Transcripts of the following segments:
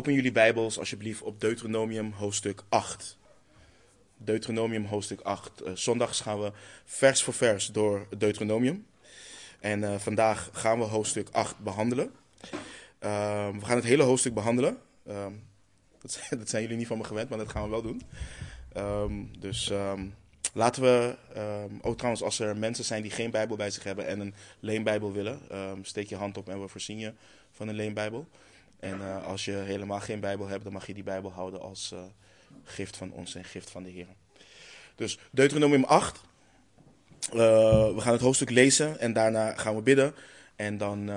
open jullie Bijbels alsjeblieft op Deuteronomium hoofdstuk 8. Deuteronomium hoofdstuk 8. Uh, zondags gaan we vers voor vers door Deuteronomium. En uh, vandaag gaan we hoofdstuk 8 behandelen. Uh, we gaan het hele hoofdstuk behandelen. Ehm, dat, zijn, jullie niet van me gewend, maar dat gaan we wel doen. Um, dus laten we. ook trouwens, als er mensen zijn die geen Bijbel bij zich hebben en een leenbijbel willen, steek je hand op en we voorzien je van een leenbijbel. En uh, als je helemaal geen Bijbel hebt, dan mag je die Bijbel houden als uh, gift van ons en gift van de Heer. Dus Deuteronomium 8. Uh, we gaan het hoofdstuk lezen en daarna gaan we bidden. En dan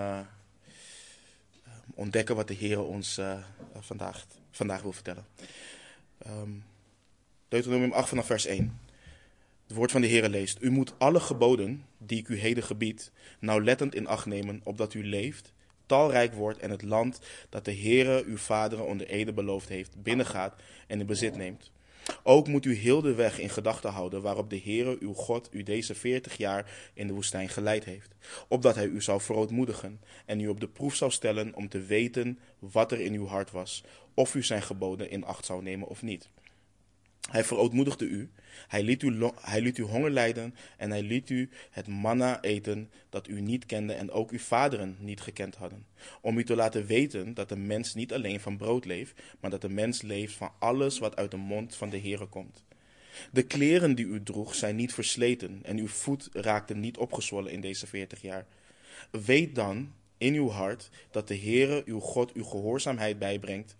ontdekken wat de Heer ons vandaag, vandaag wil vertellen. Um, Deuteronomium 8 vanaf vers 1. Het woord van de Heer leest. U moet alle geboden die ik u heden gebied nauwlettend in acht nemen, opdat u leeft talrijk wordt en het land dat de Heere uw vaderen onder ede beloofd heeft binnengaat en in bezit neemt. Ook moet u heel de weg in gedachten houden waarop de Heere uw God u deze veertig jaar in de woestijn geleid heeft, opdat hij u zou verootmoedigen en u op de proef zou stellen om te weten wat er in uw hart was, of u zijn geboden in acht zou nemen of niet. Hij verootmoedigde u, hij liet u, hij liet u honger lijden en hij liet u het manna eten dat u niet kende en ook uw vaderen niet gekend hadden. Om u te laten weten dat de mens niet alleen van brood leeft, maar dat de mens leeft van alles wat uit de mond van de Heere komt. De kleren die u droeg zijn niet versleten en uw voet raakte niet opgezwollen in deze veertig jaar. Weet dan in uw hart dat de Heere uw God uw gehoorzaamheid bijbrengt,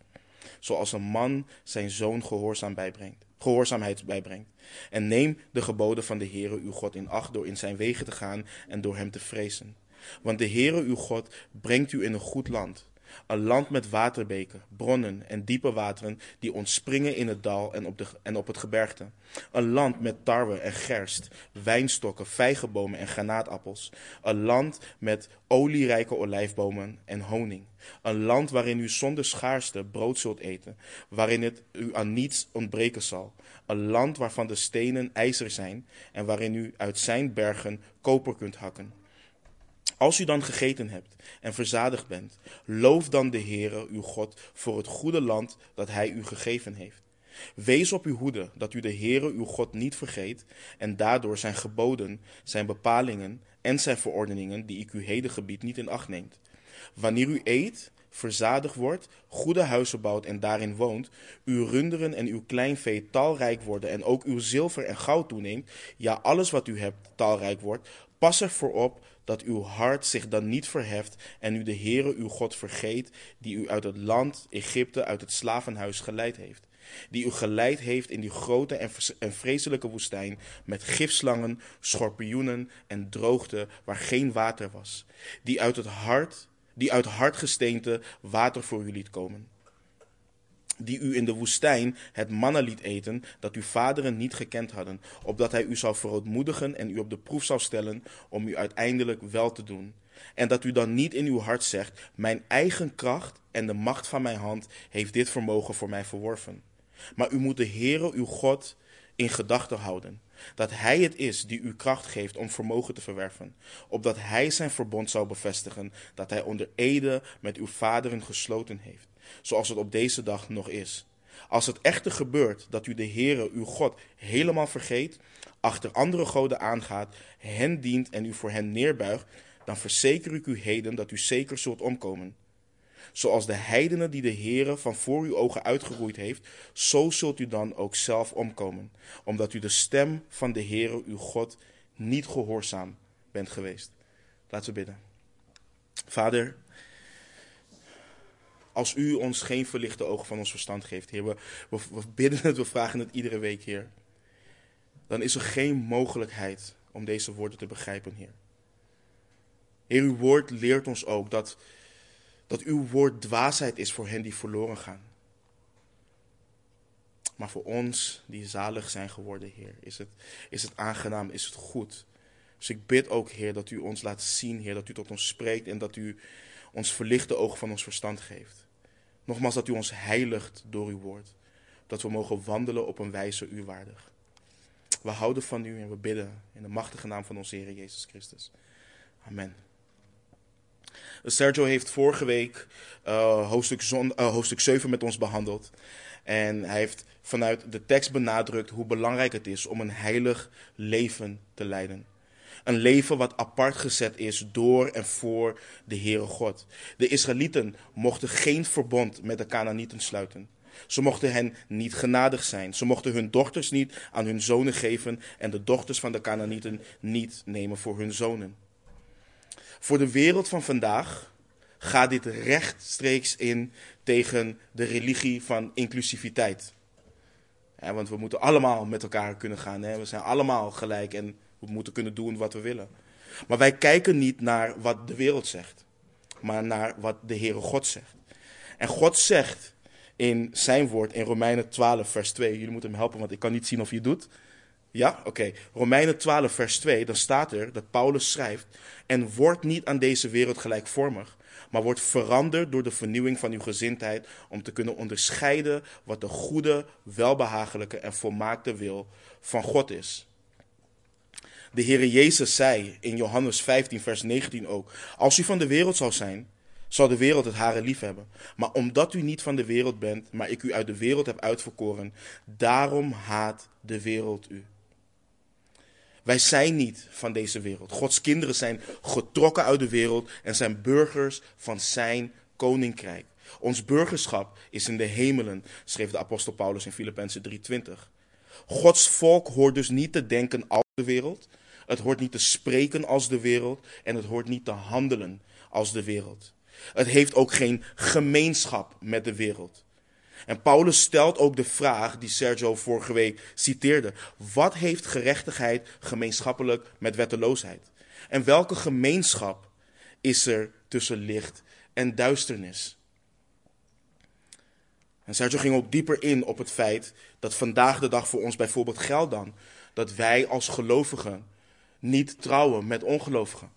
zoals een man zijn zoon gehoorzaam bijbrengt gehoorzaamheid bijbrengt. En neem de geboden van de Heere uw God in acht door in zijn wegen te gaan en door hem te vrezen. Want de Heere uw God brengt u in een goed land. Een land met waterbeken, bronnen en diepe wateren die ontspringen in het dal en op, de, en op het gebergte. Een land met tarwe en gerst, wijnstokken, vijgenbomen en granaatappels. Een land met olierijke olijfbomen en honing. Een land waarin u zonder schaarste brood zult eten, waarin het u aan niets ontbreken zal. Een land waarvan de stenen ijzer zijn en waarin u uit zijn bergen koper kunt hakken. Als u dan gegeten hebt en verzadigd bent, loof dan de Heere uw God voor het goede land dat hij u gegeven heeft. Wees op uw hoede dat u de Heere uw God niet vergeet en daardoor zijn geboden, zijn bepalingen en zijn verordeningen die ik u heden gebied niet in acht neemt. Wanneer u eet, verzadigd wordt, goede huizen bouwt en daarin woont, uw runderen en uw kleinvee talrijk worden en ook uw zilver en goud toeneemt, ja alles wat u hebt talrijk wordt, pas ervoor op dat uw hart zich dan niet verheft en u de Heere uw God vergeet, die u uit het land Egypte, uit het slavenhuis geleid heeft. Die u geleid heeft in die grote en vreselijke woestijn met gifslangen, schorpioenen en droogte waar geen water was. Die uit het hart, die uit hartgesteente water voor u liet komen die u in de woestijn het manna liet eten, dat uw vaderen niet gekend hadden, opdat hij u zou verootmoedigen en u op de proef zou stellen om u uiteindelijk wel te doen. En dat u dan niet in uw hart zegt, mijn eigen kracht en de macht van mijn hand heeft dit vermogen voor mij verworven. Maar u moet de Heere uw God in gedachten houden, dat Hij het is die u kracht geeft om vermogen te verwerven, opdat Hij zijn verbond zou bevestigen, dat Hij onder ede met uw vaderen gesloten heeft zoals het op deze dag nog is. Als het echter gebeurt dat u de Heere, uw God, helemaal vergeet, achter andere goden aangaat, hen dient en u voor hen neerbuigt, dan verzeker ik u heden dat u zeker zult omkomen. Zoals de heidenen die de Heere van voor uw ogen uitgeroeid heeft, zo zult u dan ook zelf omkomen, omdat u de stem van de Heere, uw God, niet gehoorzaam bent geweest. Laten we bidden. Vader, als u ons geen verlichte ogen van ons verstand geeft, Heer. We, bidden het, we vragen het iedere week, Heer. Dan is er geen mogelijkheid om deze woorden te begrijpen, Heer. Heer, uw woord leert ons ook dat, dat uw woord dwaasheid is voor hen die verloren gaan. Maar voor ons die zalig zijn geworden, Heer, is het, is het aangenaam, is het goed. Dus ik bid ook, Heer, dat u ons laat zien, Heer, dat u tot ons spreekt en dat u ons verlichte ogen van ons verstand geeft. Nogmaals dat u ons heiligt door uw woord. Dat we mogen wandelen op een wijze u waardig. We houden van u en we bidden in de machtige naam van onze Heer Jezus Christus. Amen. Sergio heeft vorige week uh, hoofdstuk, uh, hoofdstuk 7 met ons behandeld. En hij heeft vanuit de tekst benadrukt hoe belangrijk het is om een heilig leven te leiden. Een leven wat apart gezet is door en voor de Heere God. De Israëlieten mochten geen verbond met de Canaanieten sluiten. Ze mochten hen niet genadig zijn. Ze mochten hun dochters niet aan hun zonen geven en de dochters van de Canaanieten niet nemen voor hun zonen. Voor de wereld van vandaag gaat dit rechtstreeks in tegen de religie van inclusiviteit. want we moeten allemaal met elkaar kunnen gaan. We zijn allemaal gelijk en we moeten kunnen doen wat we willen. Maar wij kijken niet naar wat de wereld zegt, maar naar wat de Heere God zegt. En God zegt in zijn woord in Romeinen 12, vers 2. Jullie moeten me helpen, want ik kan niet zien of je doet. Ja, oké. Romeinen 12, vers 2. Dan staat er dat Paulus schrijft. En wordt niet aan deze wereld gelijkvormig, maar wordt veranderd door de vernieuwing van uw gezindheid. Om te kunnen onderscheiden wat de goede, welbehagelijke en volmaakte wil van God is. De Heere Jezus zei in Johannes 15, vers 19 ook: Als u van de wereld zou zijn, zal de wereld het hare lief hebben. Maar omdat u niet van de wereld bent, maar ik u uit de wereld heb uitverkoren, daarom haat de wereld u. Wij zijn niet van deze wereld. Gods kinderen zijn getrokken uit de wereld en zijn burgers van zijn koninkrijk. Ons burgerschap is in de hemelen, schreef de apostel Paulus in Filippenzen 3:20. Gods volk hoort dus niet te denken als de wereld, het hoort niet te spreken als de wereld en het hoort niet te handelen als de wereld. Het heeft ook geen gemeenschap met de wereld. En Paulus stelt ook de vraag die Sergio vorige week citeerde. Wat heeft gerechtigheid gemeenschappelijk met wetteloosheid? En welke gemeenschap is er tussen licht en duisternis? En Sergio ging ook dieper in op het feit dat vandaag de dag voor ons bijvoorbeeld geldt dan dat wij als gelovigen niet trouwen met ongelovigen.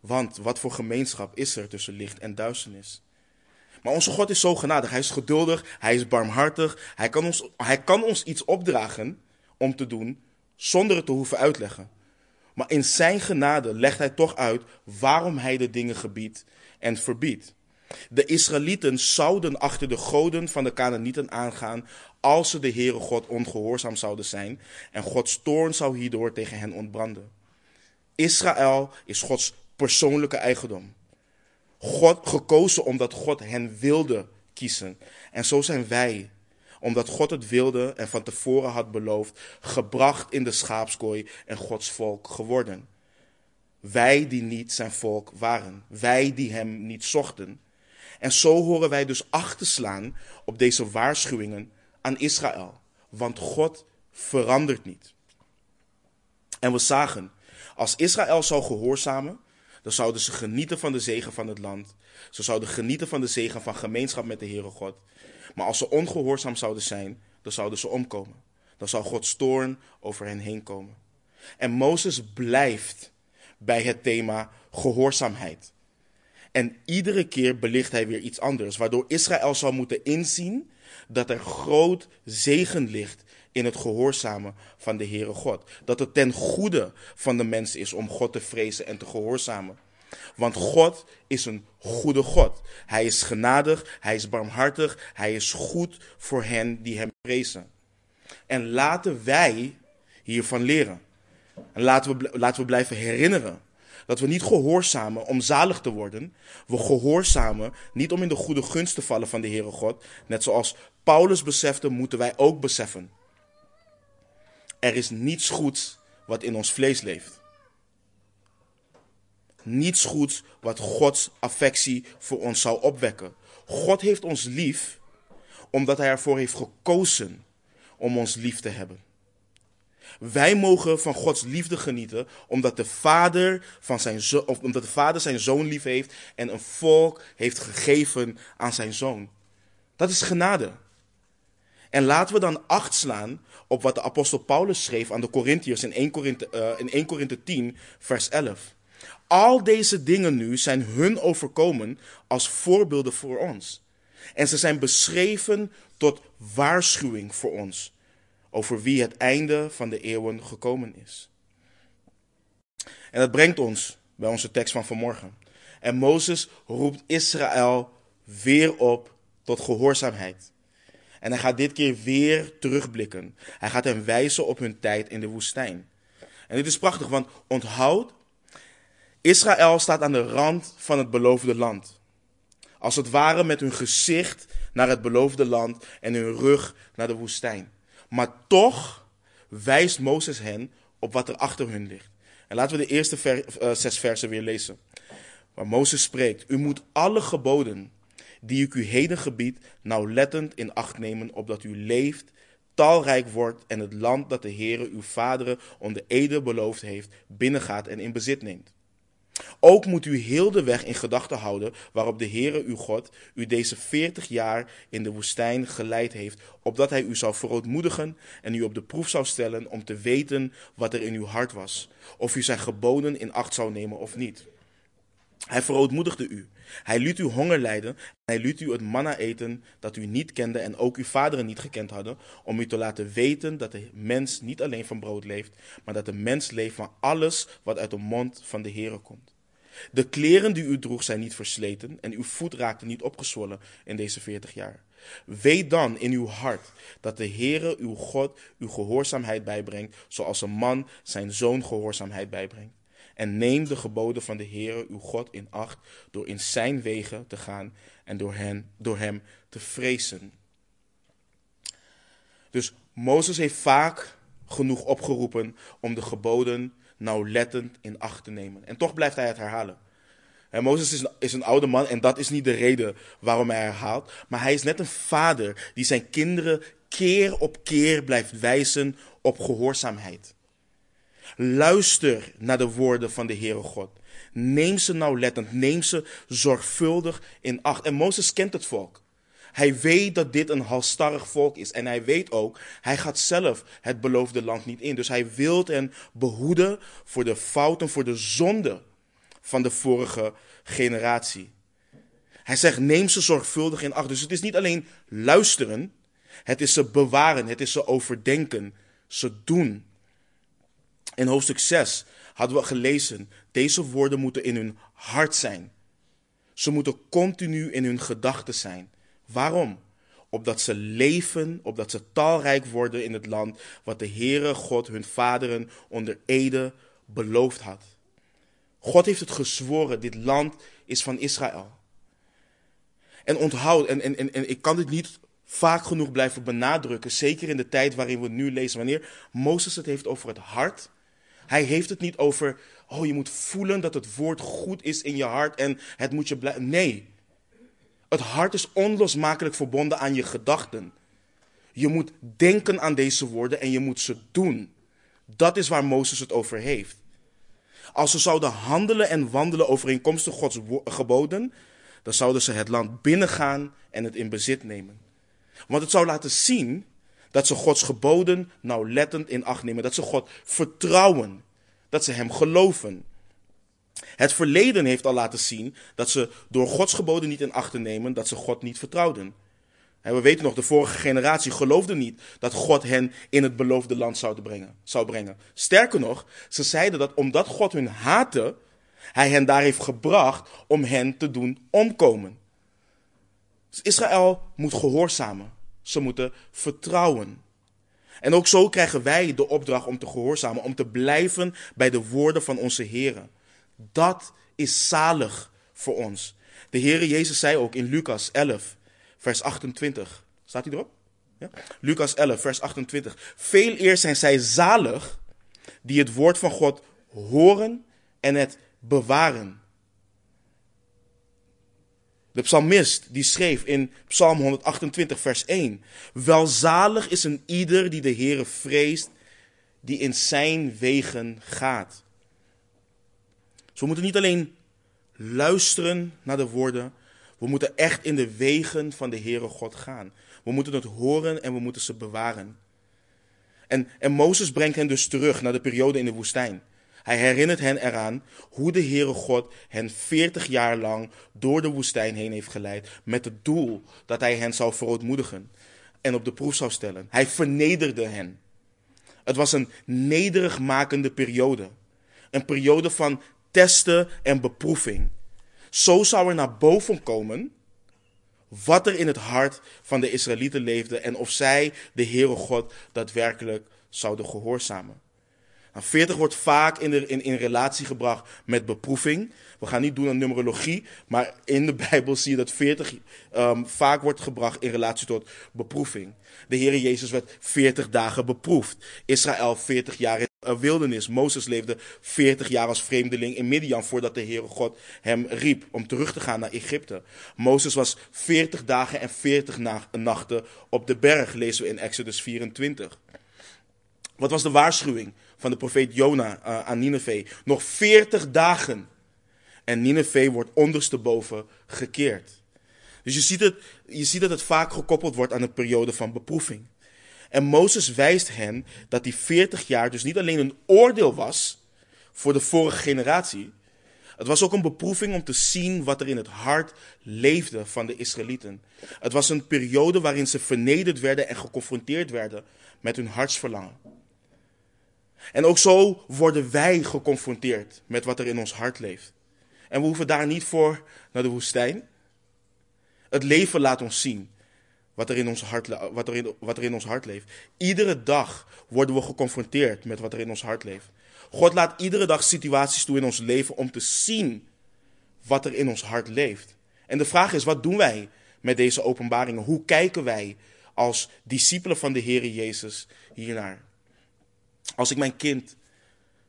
Want wat voor gemeenschap is er tussen licht en duisternis? Maar onze God is zo genadig. Hij is geduldig, hij is barmhartig. Hij kan ons, hij kan ons iets opdragen om te doen zonder het te hoeven uitleggen. Maar in zijn genade legt hij toch uit waarom hij de dingen gebiedt en verbiedt. De Israëlieten zouden achter de goden van de Canaanieten aangaan als ze de Heere God ongehoorzaam zouden zijn en Gods toorn zou hierdoor tegen hen ontbranden. Israël is Gods persoonlijke eigendom. God gekozen omdat God hen wilde kiezen. En zo zijn wij, omdat God het wilde en van tevoren had beloofd, gebracht in de schaapskooi en Gods volk geworden. Wij die niet zijn volk waren, wij die hem niet zochten. En zo horen wij dus acht te slaan op deze waarschuwingen aan Israël. Want God verandert niet. En we zagen, als Israël zou gehoorzamen, dan zouden ze genieten van de zegen van het land. Ze zouden genieten van de zegen van gemeenschap met de Heere God. Maar als ze ongehoorzaam zouden zijn, dan zouden ze omkomen. Dan zou Gods toorn over hen heen komen. En Mozes blijft bij het thema gehoorzaamheid. En iedere keer belicht hij weer iets anders, waardoor Israël zal moeten inzien dat er groot zegen ligt in het gehoorzamen van de Heere God. Dat het ten goede van de mens is om God te vrezen en te gehoorzamen. Want God is een goede God. Hij is genadig, hij is barmhartig, hij is goed voor hen die hem vrezen. En laten wij hiervan leren. En laten we, laten we blijven herinneren dat we niet gehoorzamen om zalig te worden. We gehoorzamen niet om in de goede gunst te vallen van de Heere God. Net zoals Paulus besefte, moeten wij ook beseffen. Er is niets goeds wat in ons vlees leeft. Niets goeds wat Gods affectie voor ons zou opwekken. God heeft ons lief omdat Hij ervoor heeft gekozen om ons lief te hebben. Wij mogen van Gods liefde genieten omdat de Vader, van zijn of omdat de Vader zijn zoon lief heeft en een volk heeft gegeven aan zijn zoon. Dat is genade. En laten we dan acht slaan op wat de apostel Paulus schreef aan de Corinthiërs in 1 Korinthe, uh, in 1 Korinthe 10, vers 11. Al deze dingen nu zijn hun overkomen als voorbeelden voor ons. En ze zijn beschreven tot waarschuwing voor ons over wie het einde van de eeuwen gekomen is. En dat brengt ons bij onze tekst van vanmorgen. En Mozes roept Israël weer op tot gehoorzaamheid. En hij gaat dit keer weer terugblikken. Hij gaat hen wijzen op hun tijd in de woestijn. En dit is prachtig, want onthoud, Israël staat aan de rand van het beloofde land. Als het ware met hun gezicht naar het beloofde land en hun rug naar de woestijn. Maar toch wijst Mozes hen op wat er achter hun ligt. En laten we de eerste uh, zes versen weer lezen. Waar Mozes spreekt: U moet alle geboden die ik u heden gebied nauwlettend in acht nemen, opdat u leeft, talrijk wordt en het land dat de Heere uw vaderen onder ede beloofd heeft, binnengaat en in bezit neemt. Ook moet u heel de weg in gedachten houden waarop de Heere uw God u deze veertig jaar in de woestijn geleid heeft, opdat hij u zou verootmoedigen en u op de proef zou stellen om te weten wat er in uw hart was, of u zijn geboden in acht zou nemen of niet. Hij verootmoedigde u. Hij liet u honger lijden. Hij liet u het manna eten dat u niet kende en ook uw vaderen niet gekend hadden, om u te laten weten dat de mens niet alleen van brood leeft, maar dat de mens leeft van alles wat uit de mond van de Heere komt. De kleren die u droeg zijn niet versleten en uw voet raakte niet opgezwollen in deze veertig jaar. Weet dan in uw hart dat de Heere uw God uw gehoorzaamheid bijbrengt, zoals een man zijn zoon gehoorzaamheid bijbrengt. En neem de geboden van de Heere uw God in acht door in zijn wegen te gaan en door, hen, door hem te vrezen. Dus Mozes heeft vaak genoeg opgeroepen om de geboden nauwlettend in acht te nemen. En toch blijft hij het herhalen. En Mozes is is een oude man en dat is niet de reden waarom hij herhaalt. Maar hij is net een vader die zijn kinderen keer op keer blijft wijzen op gehoorzaamheid. Luister naar de woorden van de Heere God. Neem ze nauwlettend, neem ze zorgvuldig in acht. En Mozes kent het volk. Hij weet dat dit een halstarrig volk is. En hij weet ook, hij gaat zelf het beloofde land niet in. Dus hij wil hen behoeden voor de fouten, voor de zonde van de vorige generatie. Hij zegt, neem ze zorgvuldig in acht. Dus het is niet alleen luisteren, het is ze bewaren, het is ze overdenken, ze doen. In hoofdstuk 6 hadden we gelezen, deze woorden moeten in hun hart zijn. Ze moeten continu in hun gedachten zijn. Waarom? Opdat ze leven, opdat ze talrijk worden in het land wat de Heere God hun vaderen onder ede beloofd had. God heeft het gezworen, dit land is van Israël. En onthoud, en, en, en, en ik kan dit niet vaak genoeg blijven benadrukken, zeker in de tijd waarin we nu lezen, wanneer Mozes het heeft over het hart, hij heeft het niet over, oh je moet voelen dat het woord goed is in je hart en het moet je blijven. Nee, het hart is onlosmakelijk verbonden aan je gedachten. Je moet denken aan deze woorden en je moet ze doen. Dat is waar Mozes het over heeft. Als ze zouden handelen en wandelen overeenkomstig Gods geboden, dan zouden ze het land binnengaan en het in bezit nemen. Want het zou laten zien dat ze Gods geboden nauwlettend in acht nemen. Dat ze God vertrouwen. Dat ze Hem geloven. Het verleden heeft al laten zien dat ze door Gods geboden niet in acht te nemen, dat ze God niet vertrouwden. En we weten nog, de vorige generatie geloofde niet dat God hen in het beloofde land zou brengen. Zou brengen. Sterker nog, ze zeiden dat omdat God hun haatte, hij hen daar heeft gebracht om hen te doen omkomen. Dus Israël moet gehoorzamen. Ze moeten vertrouwen. En ook zo krijgen wij de opdracht om te gehoorzamen, om te blijven bij de woorden van onze Heer. Dat is zalig voor ons. De Heere Jezus zei ook in Lucas 11, vers 28. Staat hij erop? Ja? Lucas 11, vers 28. Veel eer zijn zij zalig die het woord van God horen en het bewaren. De psalmist die schreef in Psalm 128, vers 1. Welzalig is een ieder die de Heere vreest, die in zijn wegen gaat. Dus we moeten niet alleen luisteren naar de woorden, we moeten echt in de wegen van de Heere God gaan. We moeten het horen en we moeten ze bewaren. En, en Mozes brengt hen dus terug naar de periode in de woestijn. Hij herinnert hen eraan hoe de Heere God hen veertig jaar lang door de woestijn heen heeft geleid. Met het doel dat hij hen zou verootmoedigen en op de proef zou stellen. Hij vernederde hen. Het was een nederigmakende periode. Een periode van testen en beproeving. Zo zou er naar boven komen wat er in het hart van de Israëlieten leefde en of zij de Heere God daadwerkelijk zouden gehoorzamen. 40 nou, wordt vaak in, in, in relatie gebracht met beproeving. We gaan niet doen aan numerologie, maar in de Bijbel zie je dat 40 um, vaak wordt gebracht in relatie tot beproeving. De Heer Jezus werd 40 dagen beproefd. Israël 40 jaar in de wildernis. Mozes leefde 40 jaar als vreemdeling in Midian voordat de Heere God hem riep om terug te gaan naar Egypte. Mozes was 40 dagen en 40 nachten op de berg, lezen we in Exodus 24. Wat was de waarschuwing van de profeet Jona uh, aan Nineveh? Nog 40 dagen en Nineveh wordt ondersteboven gekeerd. Dus je ziet, het, je ziet dat het vaak gekoppeld wordt aan een periode van beproeving. En Mozes wijst hen dat die 40 jaar dus niet alleen een oordeel was voor de vorige generatie. Het was ook een beproeving om te zien wat er in het hart leefde van de Israëlieten. Het was een periode waarin ze vernederd werden en geconfronteerd werden met hun hartsverlangen. En ook zo worden wij geconfronteerd met wat er in ons hart leeft. En we hoeven daar niet voor naar de woestijn. Het leven laat ons zien wat er, in ons hart, wat, er in, wat er in ons hart leeft. Iedere dag worden we geconfronteerd met wat er in ons hart leeft. God laat iedere dag situaties toe in ons leven om te zien wat er in ons hart leeft. En de vraag is, wat doen wij met deze openbaringen? Hoe kijken wij als discipelen van de Heer Jezus hiernaar? Als ik mijn kind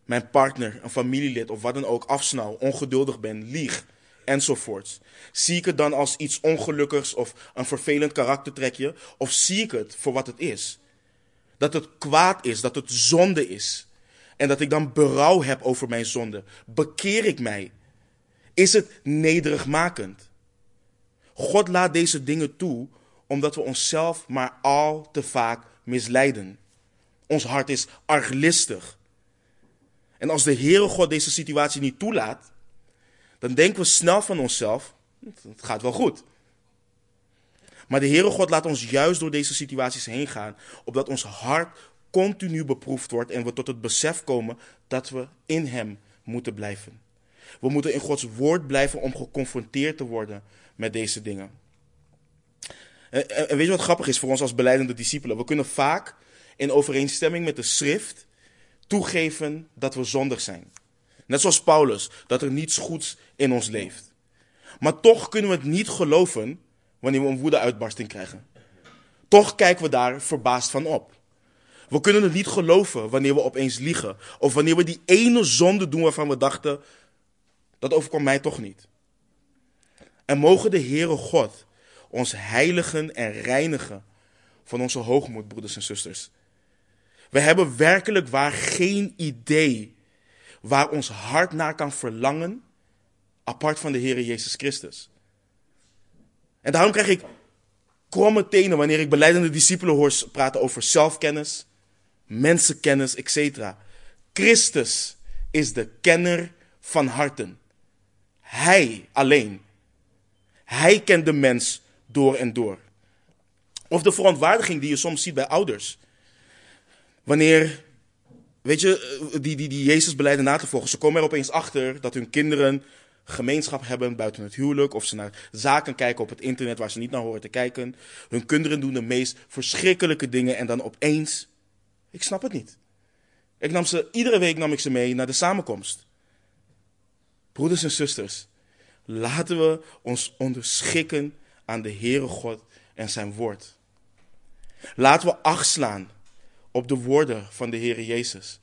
mijn partner, een familielid of wat dan ook afsnauw, ongeduldig ben, lieg enzovoorts. Zie ik het dan als iets ongelukkigs of een vervelend karaktertrekje? Of zie ik het voor wat het is? Dat het kwaad is, dat het zonde is. En dat ik dan berouw heb over mijn zonde. Bekeer ik mij? Is het nederigmakend? God laat deze dingen toe omdat we onszelf maar al te vaak misleiden. Ons hart is arglistig. En als de Heere God deze situatie niet toelaat, dan denken we snel van onszelf, het gaat wel goed. Maar de Heere God laat ons juist door deze situaties heen gaan, opdat ons hart continu beproefd wordt en we tot het besef komen dat we in Hem moeten blijven. We moeten in Gods woord blijven om geconfronteerd te worden met deze dingen. En, weet je wat grappig is voor ons als beleidende discipelen? We kunnen vaak in overeenstemming met de schrift toegeven dat we zondig zijn. Net zoals Paulus, dat er niets goeds in ons leeft. Maar toch kunnen we het niet geloven wanneer we een woedeuitbarsting krijgen. Toch kijken we daar verbaasd van op. We kunnen het niet geloven wanneer we opeens liegen. Of wanneer we die ene zonde doen waarvan we dachten, dat overkomt mij toch niet. En mogen de Heere God ons heiligen en reinigen van onze hoogmoed, broeders en zusters. We hebben werkelijk waar geen idee waar ons hart naar kan verlangen, apart van de Heer Jezus Christus. En daarom krijg ik kromme tenen wanneer ik beleidende discipelen hoor praten over zelfkennis, mensenkennis, etc. Christus is de kenner van harten. Hij alleen. Hij kent de mens door en door. Of de verontwaardiging die je soms ziet bij ouders. Wanneer, weet je, eh, die, die, die Jezus beleiden na te volgen, ze komen er opeens achter dat hun kinderen gemeenschap hebben buiten het huwelijk. Of ze naar zaken kijken op het internet waar ze niet naar horen te kijken. Hun kinderen doen de meest verschrikkelijke dingen en dan opeens, ik snap het niet. Ik nam ze, iedere week nam ik ze mee naar de samenkomst. Broeders en zusters, laten we ons onderschikken aan de Heere God en zijn woord. Laten we acht slaan op de woorden van de Heer Jezus.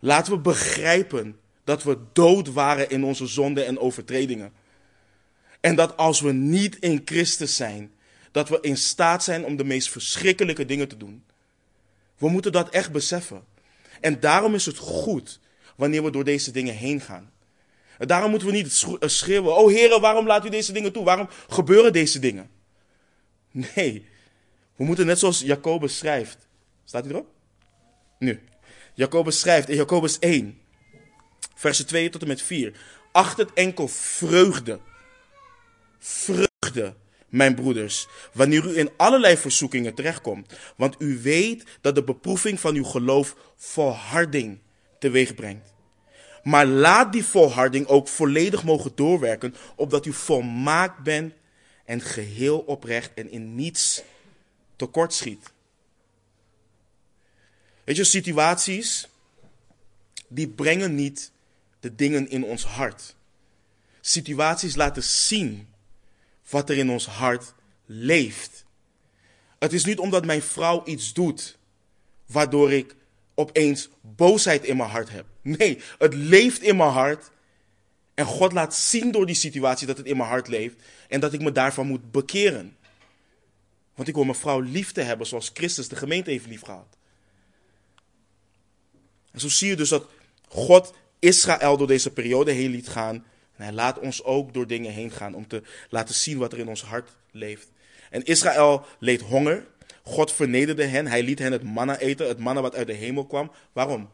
Laten we begrijpen dat we dood waren in onze zonden en overtredingen. En dat als we niet in Christus zijn, dat we in staat zijn om de meest verschrikkelijke dingen te doen. We moeten dat echt beseffen. En daarom is het goed wanneer we door deze dingen heen gaan. En daarom moeten we niet schreeuwen: Oh Heer, waarom laat u deze dingen toe? Waarom gebeuren deze dingen? Nee, we moeten net zoals Jacobus schrijft: Staat hij erop? Nu. Jacobus schrijft in Jacobus 1, versen 2 tot en met 4. Acht het enkel vreugde. Vreugde, mijn broeders, wanneer u in allerlei verzoekingen terechtkomt. Want u weet dat de beproeving van uw geloof volharding teweeg brengt. Maar laat die volharding ook volledig mogen doorwerken, opdat u volmaakt bent en geheel oprecht en in niets tekort schiet. Weet je, situaties die brengen niet de dingen in ons hart. Situaties laten zien wat er in ons hart leeft. Het is niet omdat mijn vrouw iets doet, waardoor ik opeens boosheid in mijn hart heb. Nee, het leeft in mijn hart. En God laat zien door die situatie dat het in mijn hart leeft. En dat ik me daarvan moet bekeren. Want ik wil mijn vrouw lief te hebben zoals Christus de gemeente heeft lief gehad. En zo zie je dus dat God Israël door deze periode heen liet gaan. En hij laat ons ook door dingen heen gaan om te laten zien wat er in ons hart leeft. En Israël leed honger. God vernederde hen. Hij liet hen het manna eten, het manna wat uit de hemel kwam. Waarom?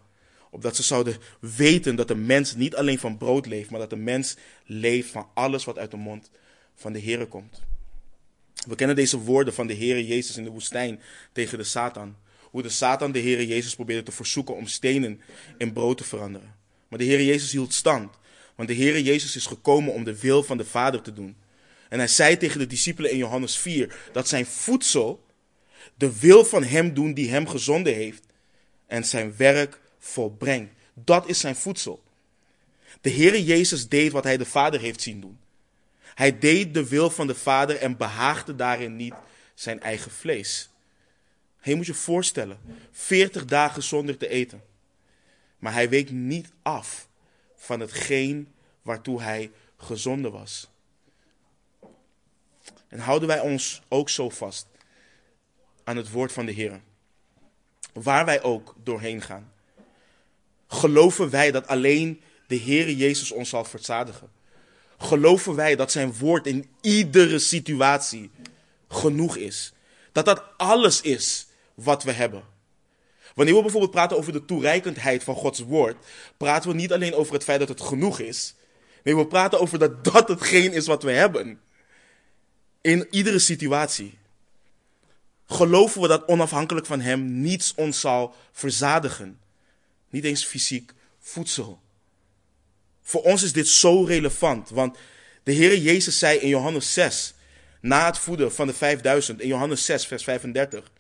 Opdat ze zouden weten dat de mens niet alleen van brood leeft, maar dat de mens leeft van alles wat uit de mond van de Heer komt. We kennen deze woorden van de Heer Jezus in de woestijn tegen de Satan. Hoe de Satan de Heer Jezus probeerde te verzoeken om stenen in brood te veranderen. Maar de Heer Jezus hield stand. Want de Heer Jezus is gekomen om de wil van de Vader te doen. En hij zei tegen de discipelen in Johannes 4 dat zijn voedsel de wil van hem doen die hem gezonden heeft en zijn werk volbrengt. Dat is zijn voedsel. De Heere Jezus deed wat hij de Vader heeft zien doen. Hij deed de wil van de Vader en behaagde daarin niet zijn eigen vlees. Je moet je voorstellen, 40 dagen zonder te eten. Maar hij week niet af van hetgeen waartoe hij gezonden was. En houden wij ons ook zo vast aan het woord van de Heer. Waar wij ook doorheen gaan. Geloven wij dat alleen de Heer Jezus ons zal verzadigen? Geloven wij dat zijn woord in iedere situatie genoeg is? Dat dat alles is wat we hebben? Wanneer we bijvoorbeeld praten over de toereikendheid van Gods woord, praten we niet alleen over het feit dat het genoeg is. Nee, we praten over dat dat hetgeen is wat we hebben. In iedere situatie. Geloven we dat onafhankelijk van Hem niets ons zal verzadigen. Niet eens fysiek voedsel. Voor ons is dit zo relevant, want de Heer Jezus zei in Johannes 6, na het voeden van de 5000, in Johannes 6, vers 35,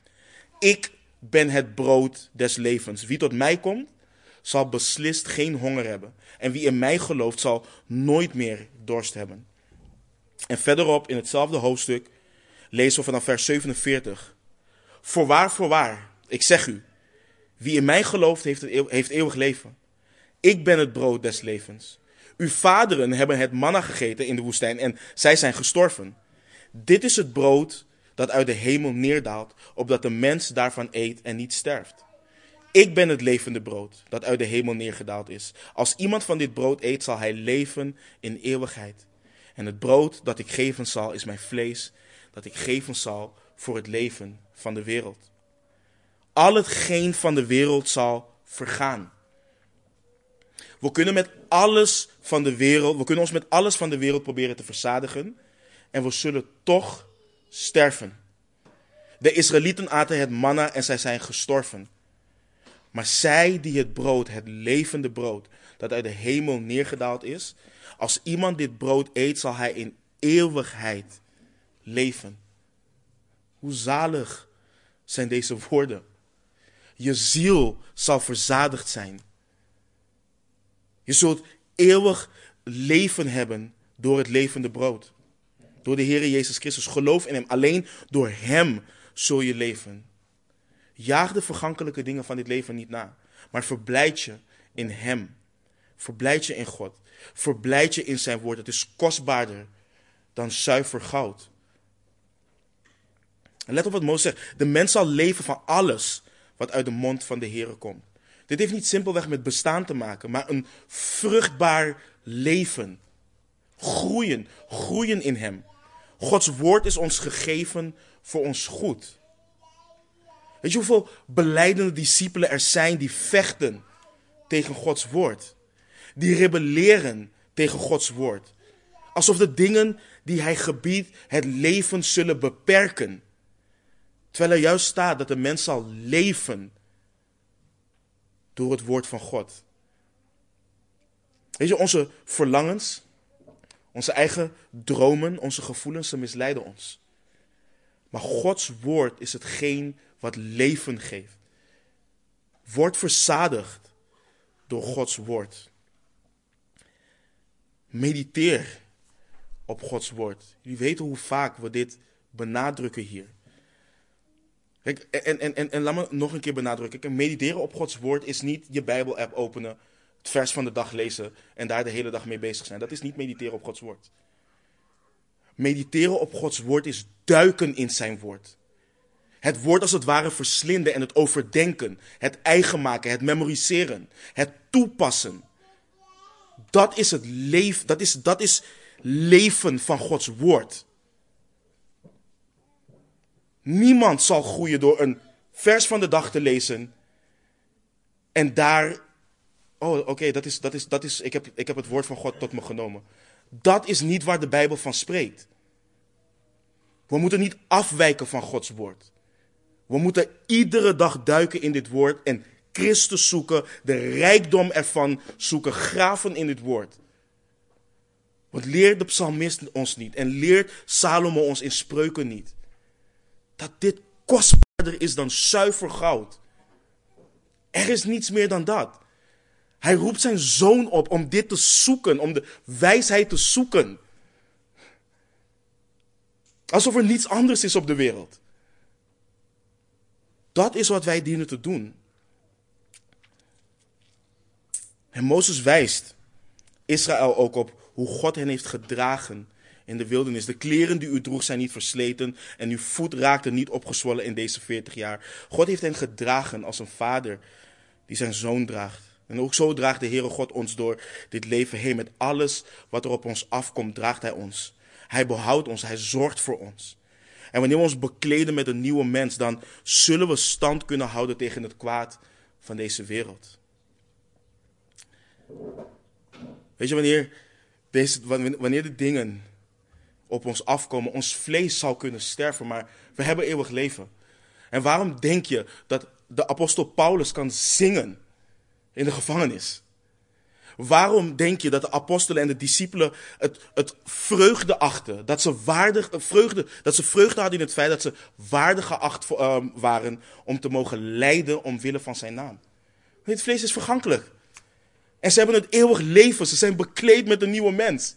ik ben het brood des levens. Wie tot mij komt, zal beslist geen honger hebben. En wie in mij gelooft, zal nooit meer dorst hebben. En verderop in hetzelfde hoofdstuk lezen we vanaf vers 47. Voorwaar, voorwaar, ik zeg u, wie in mij gelooft, heeft, heeft eeuwig leven. Ik ben het brood des levens. Uw vaderen hebben het manna gegeten in de woestijn en zij zijn gestorven. Dit is het brood dat uit de hemel neerdaalt, opdat de mens daarvan eet en niet sterft. Ik ben het levende brood dat uit de hemel neergedaald is. Als iemand van dit brood eet, zal hij leven in eeuwigheid. En het brood dat ik geven zal, is mijn vlees, dat ik geven zal voor het leven van de wereld. Al hetgeen van de wereld zal vergaan. We kunnen met alles van de wereld, we kunnen ons met alles van de wereld proberen te verzadigen. En we zullen toch sterven. De Israëlieten aten het manna en zij zijn gestorven. Maar zij die het brood, het levende brood, dat uit de hemel neergedaald is, als iemand dit brood eet, zal hij in eeuwigheid leven. Hoe zalig zijn deze woorden. Je ziel zal verzadigd zijn. Je zult eeuwig leven hebben door het levende brood. Door de Heer Jezus Christus. Geloof in Hem. Alleen door Hem zul je leven. Jaag de vergankelijke dingen van dit leven niet na. Maar verblijd je in Hem. Verblijd je in God. Verblijd je in Zijn woord. Het is kostbaarder dan zuiver goud. En let op wat Mozes zegt. De mens zal leven van alles wat uit de mond van de Heer komt. Dit heeft niet simpelweg met bestaan te maken, maar een vruchtbaar leven. Groeien, groeien in Hem. Gods woord is ons gegeven voor ons goed. Weet je hoeveel beleidende discipelen er zijn die vechten tegen Gods woord? Die rebelleren tegen Gods woord. Alsof de dingen die hij gebiedt het leven zullen beperken. Terwijl er juist staat dat de mens zal leven door het woord van God. Weet je, onze verlangens, onze eigen dromen, onze gevoelens, ze misleiden ons. Maar Gods woord is hetgeen wat leven geeft. Word verzadigd door Gods woord. Mediteer op Gods woord. Jullie weten hoe vaak we dit benadrukken hier. En, en, en, en laat me nog een keer benadrukken. Mediteren op Gods woord is niet je Bijbel-app openen, het vers van de dag lezen en daar de hele dag mee bezig zijn. Dat is niet mediteren op Gods woord. Mediteren op Gods woord is duiken in zijn woord. Het woord als het ware verslinden en het overdenken, het eigen maken, het memoriseren, het toepassen. Dat is het leven, dat is, dat is leven van Gods woord. Niemand zal groeien door een vers van de dag te lezen en daar, oh oké, dat is, dat is, dat is, ik heb, ik heb het woord van God tot me genomen. Dat is niet waar de Bijbel van spreekt. We moeten niet afwijken van Gods woord. We moeten iedere dag duiken in dit woord en Christus zoeken, de rijkdom ervan zoeken, graven in dit woord. Want leert de psalmist ons niet en leert Salomo ons in spreuken niet. Dat dit kostbaarder is dan zuiver goud. Er is niets meer dan dat. Hij roept zijn zoon op om dit te zoeken, om de wijsheid te zoeken. Alsof er niets anders is op de wereld. Dat is wat wij dienen te doen. En Mozes wijst Israël ook op hoe God hen heeft gedragen in de wildernis. De kleren die u droeg zijn niet versleten en uw voet raakte niet opgezwollen in deze 40 jaar. God heeft hen gedragen als een vader die zijn zoon draagt. En ook zo draagt de Heere God ons door dit leven heen. Met alles wat er op ons afkomt, draagt Hij ons. Hij behoudt ons, Hij zorgt voor ons. En wanneer we ons bekleden met een nieuwe mens, dan zullen we stand kunnen houden tegen het kwaad van deze wereld. Weet je, wanneer, deze, wanneer de dingen op ons afkomen, ons vlees zal kunnen sterven, maar we hebben eeuwig leven. En waarom denk je dat de apostel Paulus kan zingen in de gevangenis? Waarom denk je dat de apostelen en de discipelen het, het vreugde achten? Dat ze, waardig, vreugde, dat ze vreugde hadden in het feit dat ze waardig geacht ehm, waren om te mogen lijden omwille van zijn naam. Het vlees is vergankelijk. En ze hebben het eeuwig leven. Ze zijn bekleed met een nieuwe mens.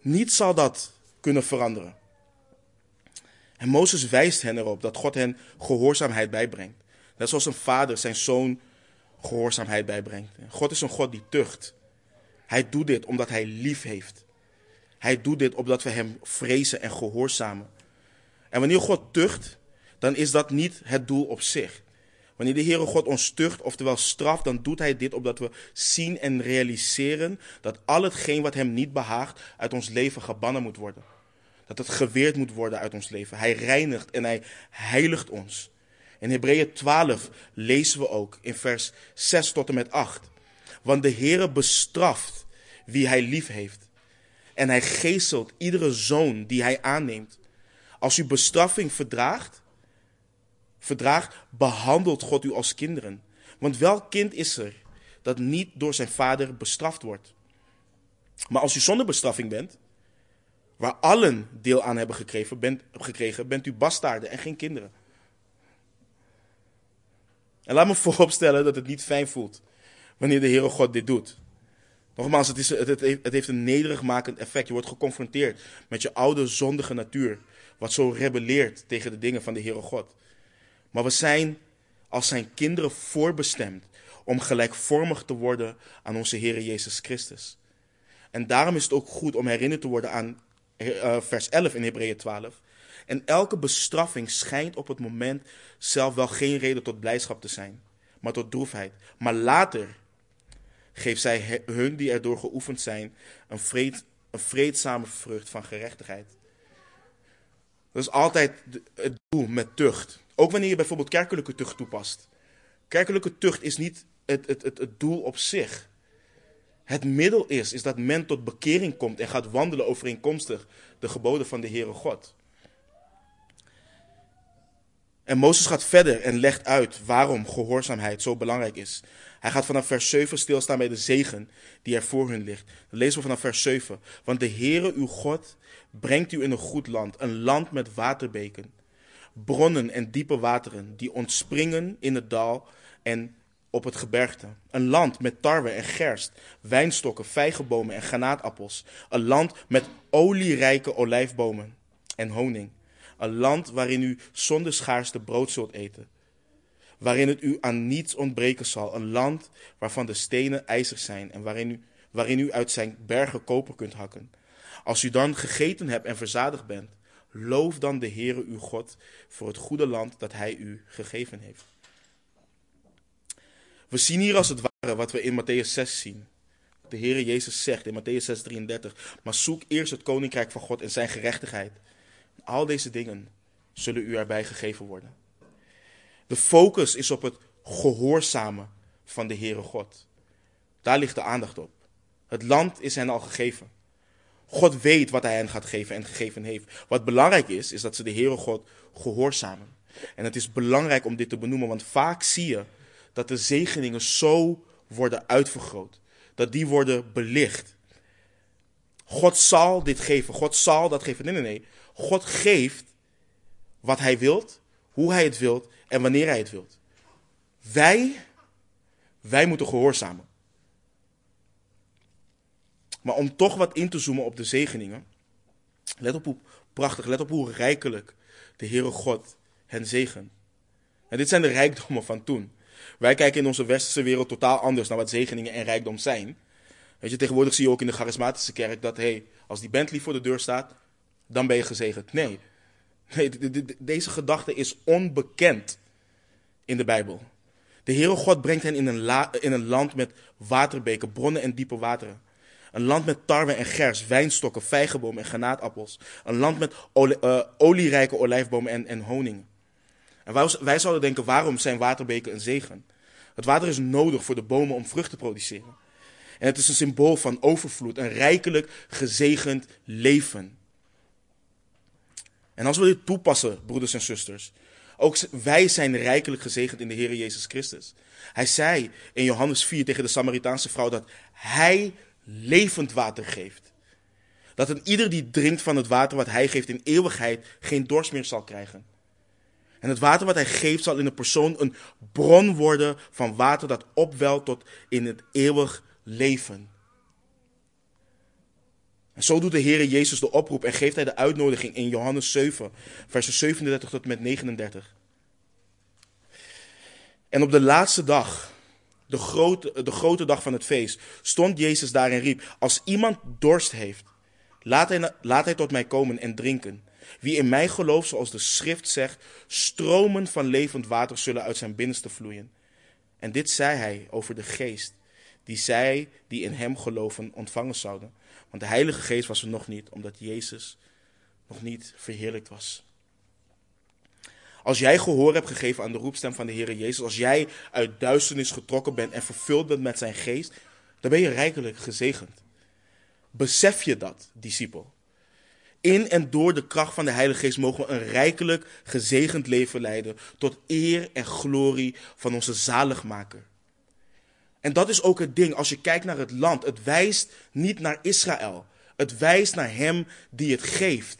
Niets zal dat kunnen veranderen. En Mozes wijst hen erop dat God hen gehoorzaamheid bijbrengt. Net zoals een vader zijn zoon gehoorzaamheid bijbrengt. God is een God die tucht. Hij doet dit omdat hij lief heeft. Hij doet dit omdat we hem vrezen en gehoorzamen. En wanneer God tucht, dan is dat niet het doel op zich. Wanneer de Heere God ons tucht, oftewel straft, dan doet Hij dit omdat we zien en realiseren dat al hetgeen wat Hem niet behaagt uit ons leven gebannen moet worden. Dat het geweerd moet worden uit ons leven. Hij reinigt en Hij heiligt ons. In Hebreeën 12 lezen we ook in vers 6 tot en met 8. Want de Heere bestraft wie Hij lief heeft. En Hij geestelt iedere zoon die Hij aanneemt. Als u bestraffing verdraagt, verdraagt, behandelt God u als kinderen. Want welk kind is er dat niet door zijn vader bestraft wordt? Maar als u zonder bestraffing bent, waar allen deel aan hebben gekregen, bent, gekregen, bent u bastaarden en geen kinderen. En laat me vooropstellen dat het niet fijn voelt wanneer de Heere God dit doet. Nogmaals, het, is, het, het, heeft een nederigmakend effect. Je wordt geconfronteerd met je oude zondige natuur, wat zo rebelleert tegen de dingen van de Heere God. Maar we zijn als zijn kinderen voorbestemd om gelijkvormig te worden aan onze Heer Jezus Christus. En daarom is het ook goed om herinnerd te worden aan uh, vers 11 in Hebreeën 12. En elke bestraffing schijnt op het moment zelf wel geen reden tot blijdschap te zijn, maar tot droefheid. Maar later geeft zij hun die erdoor geoefend zijn een, vreed, een vreedzame vrucht van gerechtigheid. Dat is altijd het doel met tucht. Ook wanneer je bijvoorbeeld kerkelijke tucht toepast. Kerkelijke tucht is niet het, het, het, het doel op zich. Het middel is, is dat men tot bekering komt en gaat wandelen overeenkomstig de geboden van de Heere God. En Mozes gaat verder en legt uit waarom gehoorzaamheid zo belangrijk is. Hij gaat vanaf vers 7 stilstaan bij de zegen die er voor hun ligt. Dan lezen we vanaf vers 7. Want de Heere uw God brengt u in een goed land, een land met waterbeken, bronnen en diepe wateren die ontspringen in het dal en op het gebergte. Een land met tarwe en gerst, wijnstokken, vijgenbomen en granaatappels. Een land met olierijke olijfbomen en honing. Een land waarin u zonder schaarste brood zult eten. Waarin het u aan niets ontbreken zal. Een land waarvan de stenen ijzig zijn en waarin u, waarin u uit zijn bergen koper kunt hakken. Als u dan gegeten hebt en verzadigd bent, loof dan de Heere uw God voor het goede land dat hij u gegeven heeft. We zien hier als het ware wat we in Matthäus 6 zien. De Heere Jezus zegt in Matthäus 6, 33, maar zoek eerst het koninkrijk van God en zijn gerechtigheid. Al deze dingen zullen u erbij gegeven worden. De focus is op het gehoorzamen van de Heere God. Daar ligt de aandacht op. Het land is hen al gegeven. God weet wat hij hen gaat geven en gegeven heeft. Wat belangrijk is, is dat ze de Heere God gehoorzamen. En het is belangrijk om dit te benoemen, want vaak zie je dat de zegeningen zo worden uitvergroot. Dat die worden belicht. God zal dit geven. God zal dat geven. Nee, nee, nee. God geeft wat hij wilt, hoe hij het wilt en wanneer hij het wilt. Wij, wij moeten gehoorzamen. Maar om toch wat in te zoomen op de zegeningen. Let op hoe prachtig, let op hoe rijkelijk de Heere God hen zegen. En dit zijn de rijkdommen van toen. Wij kijken in onze westerse wereld totaal anders naar wat zegeningen en rijkdom zijn. Weet je, tegenwoordig zie je ook in de charismatische kerk dat, hey, als die Bentley voor de deur staat, dan ben je gezegend. Nee, nee deze gedachte is onbekend in de Bijbel. De Heere God brengt hen in een, in een land met waterbeken, bronnen en diepe wateren. Een land met tarwe en gers, wijnstokken, vijgenbomen en granaatappels. Een land met olie, uh, olierijke olijfbomen en, en honing. En wij, wij zouden denken, waarom zijn waterbeken een zegen? Het water is nodig voor de bomen om vrucht te produceren. En het is een symbool van overvloed, een rijkelijk gezegend leven. En als we dit toepassen, broeders en zusters, ook wij zijn rijkelijk gezegend in de Heer Jezus Christus. Hij zei in Johannes 4 tegen de Samaritaanse vrouw dat hij levend water geeft. Dat een ieder die drinkt van het water wat hij geeft in eeuwigheid geen dorst meer zal krijgen. En het water wat hij geeft zal in de persoon een bron worden van water dat opwelt tot in het eeuwig leven. En zo doet de Heer Jezus de oproep en geeft hij de uitnodiging in Johannes 7, versen 37 tot met 39. En op de laatste dag, de grote, de grote dag van het feest, stond Jezus daar en riep: Als iemand dorst heeft, laat hij, laat hij tot mij komen en drinken. Wie in mij gelooft, zoals de schrift zegt, stromen van levend water zullen uit zijn binnenste vloeien. En dit zei hij over de geest, die zij die in hem geloven ontvangen zouden. Want de Heilige Geest was er nog niet, omdat Jezus nog niet verheerlijkt was. Als jij gehoor hebt gegeven aan de roepstem van de Heer Jezus, als jij uit duisternis getrokken bent en vervuld bent met zijn geest, dan ben je rijkelijk gezegend. Besef je dat, discipel? In en door de kracht van de Heilige Geest mogen we een rijkelijk gezegend leven leiden tot eer en glorie van onze zaligmaker. En dat is ook het ding, als je kijkt naar het land, het wijst niet naar Israël. Het wijst naar Hem die het geeft.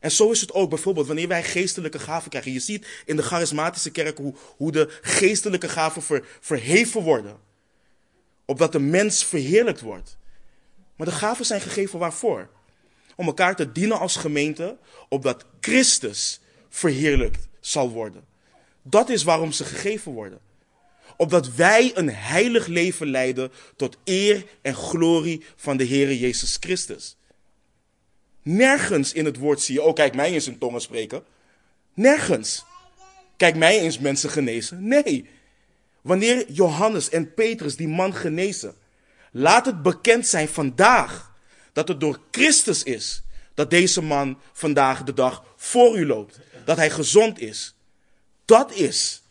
En zo is het ook bijvoorbeeld wanneer wij geestelijke gaven krijgen. Je ziet in de charismatische kerk hoe, hoe de geestelijke gaven ver, verheven worden. Opdat de mens verheerlijkt wordt. Maar de gaven zijn gegeven waarvoor? Om elkaar te dienen als gemeente, opdat Christus verheerlijkt zal worden. Dat is waarom ze gegeven worden opdat wij een heilig leven leiden tot eer en glorie van de Heer Jezus Christus. Nergens in het woord zie je, oh kijk mij eens in tongen spreken. Nergens. Kijk mij eens mensen genezen. Nee. Wanneer Johannes en Petrus die man genezen, laat het bekend zijn vandaag dat het door Christus is dat deze man vandaag de dag voor u loopt. Dat hij gezond is. Dat is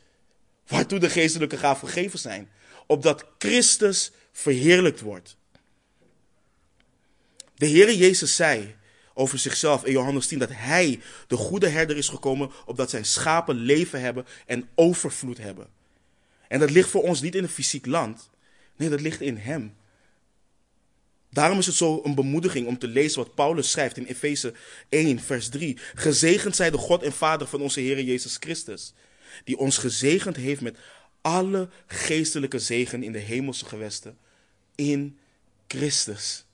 waartoe de geestelijke gaven gegeven zijn. Opdat Christus verheerlijkt wordt. De Heere Jezus zei over zichzelf in Johannes 10 dat hij, de goede herder, is gekomen opdat zijn schapen leven hebben en overvloed hebben. En dat ligt voor ons niet in een fysiek land. Nee, dat ligt in hem. Daarom is het zo een bemoediging om te lezen wat Paulus schrijft in Efeze 1, vers 3. Gezegend zij de God en Vader van onze Heer Jezus Christus, die ons gezegend heeft met alle geestelijke zegen in de hemelse gewesten in Christus.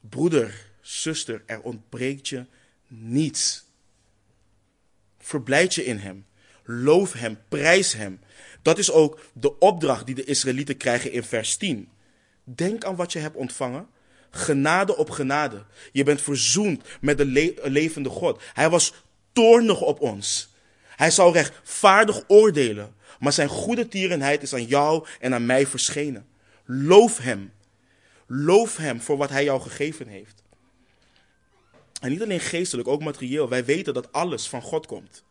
Broeder, zuster, er ontbreekt je niets. Verblijd je in Hem. Loof Hem, prijs Hem. Dat is ook de opdracht die de Israëlieten krijgen in vers 10. Denk aan wat je hebt ontvangen. Genade op genade. Je bent verzoend met de levende God. Hij was toornig op ons. Hij zou rechtvaardig oordelen. Maar zijn goede tierenheid is aan jou en aan mij verschenen. Loof Hem. Loof Hem voor wat Hij jou gegeven heeft. En niet alleen geestelijk, ook materieel. Wij weten dat alles van God komt.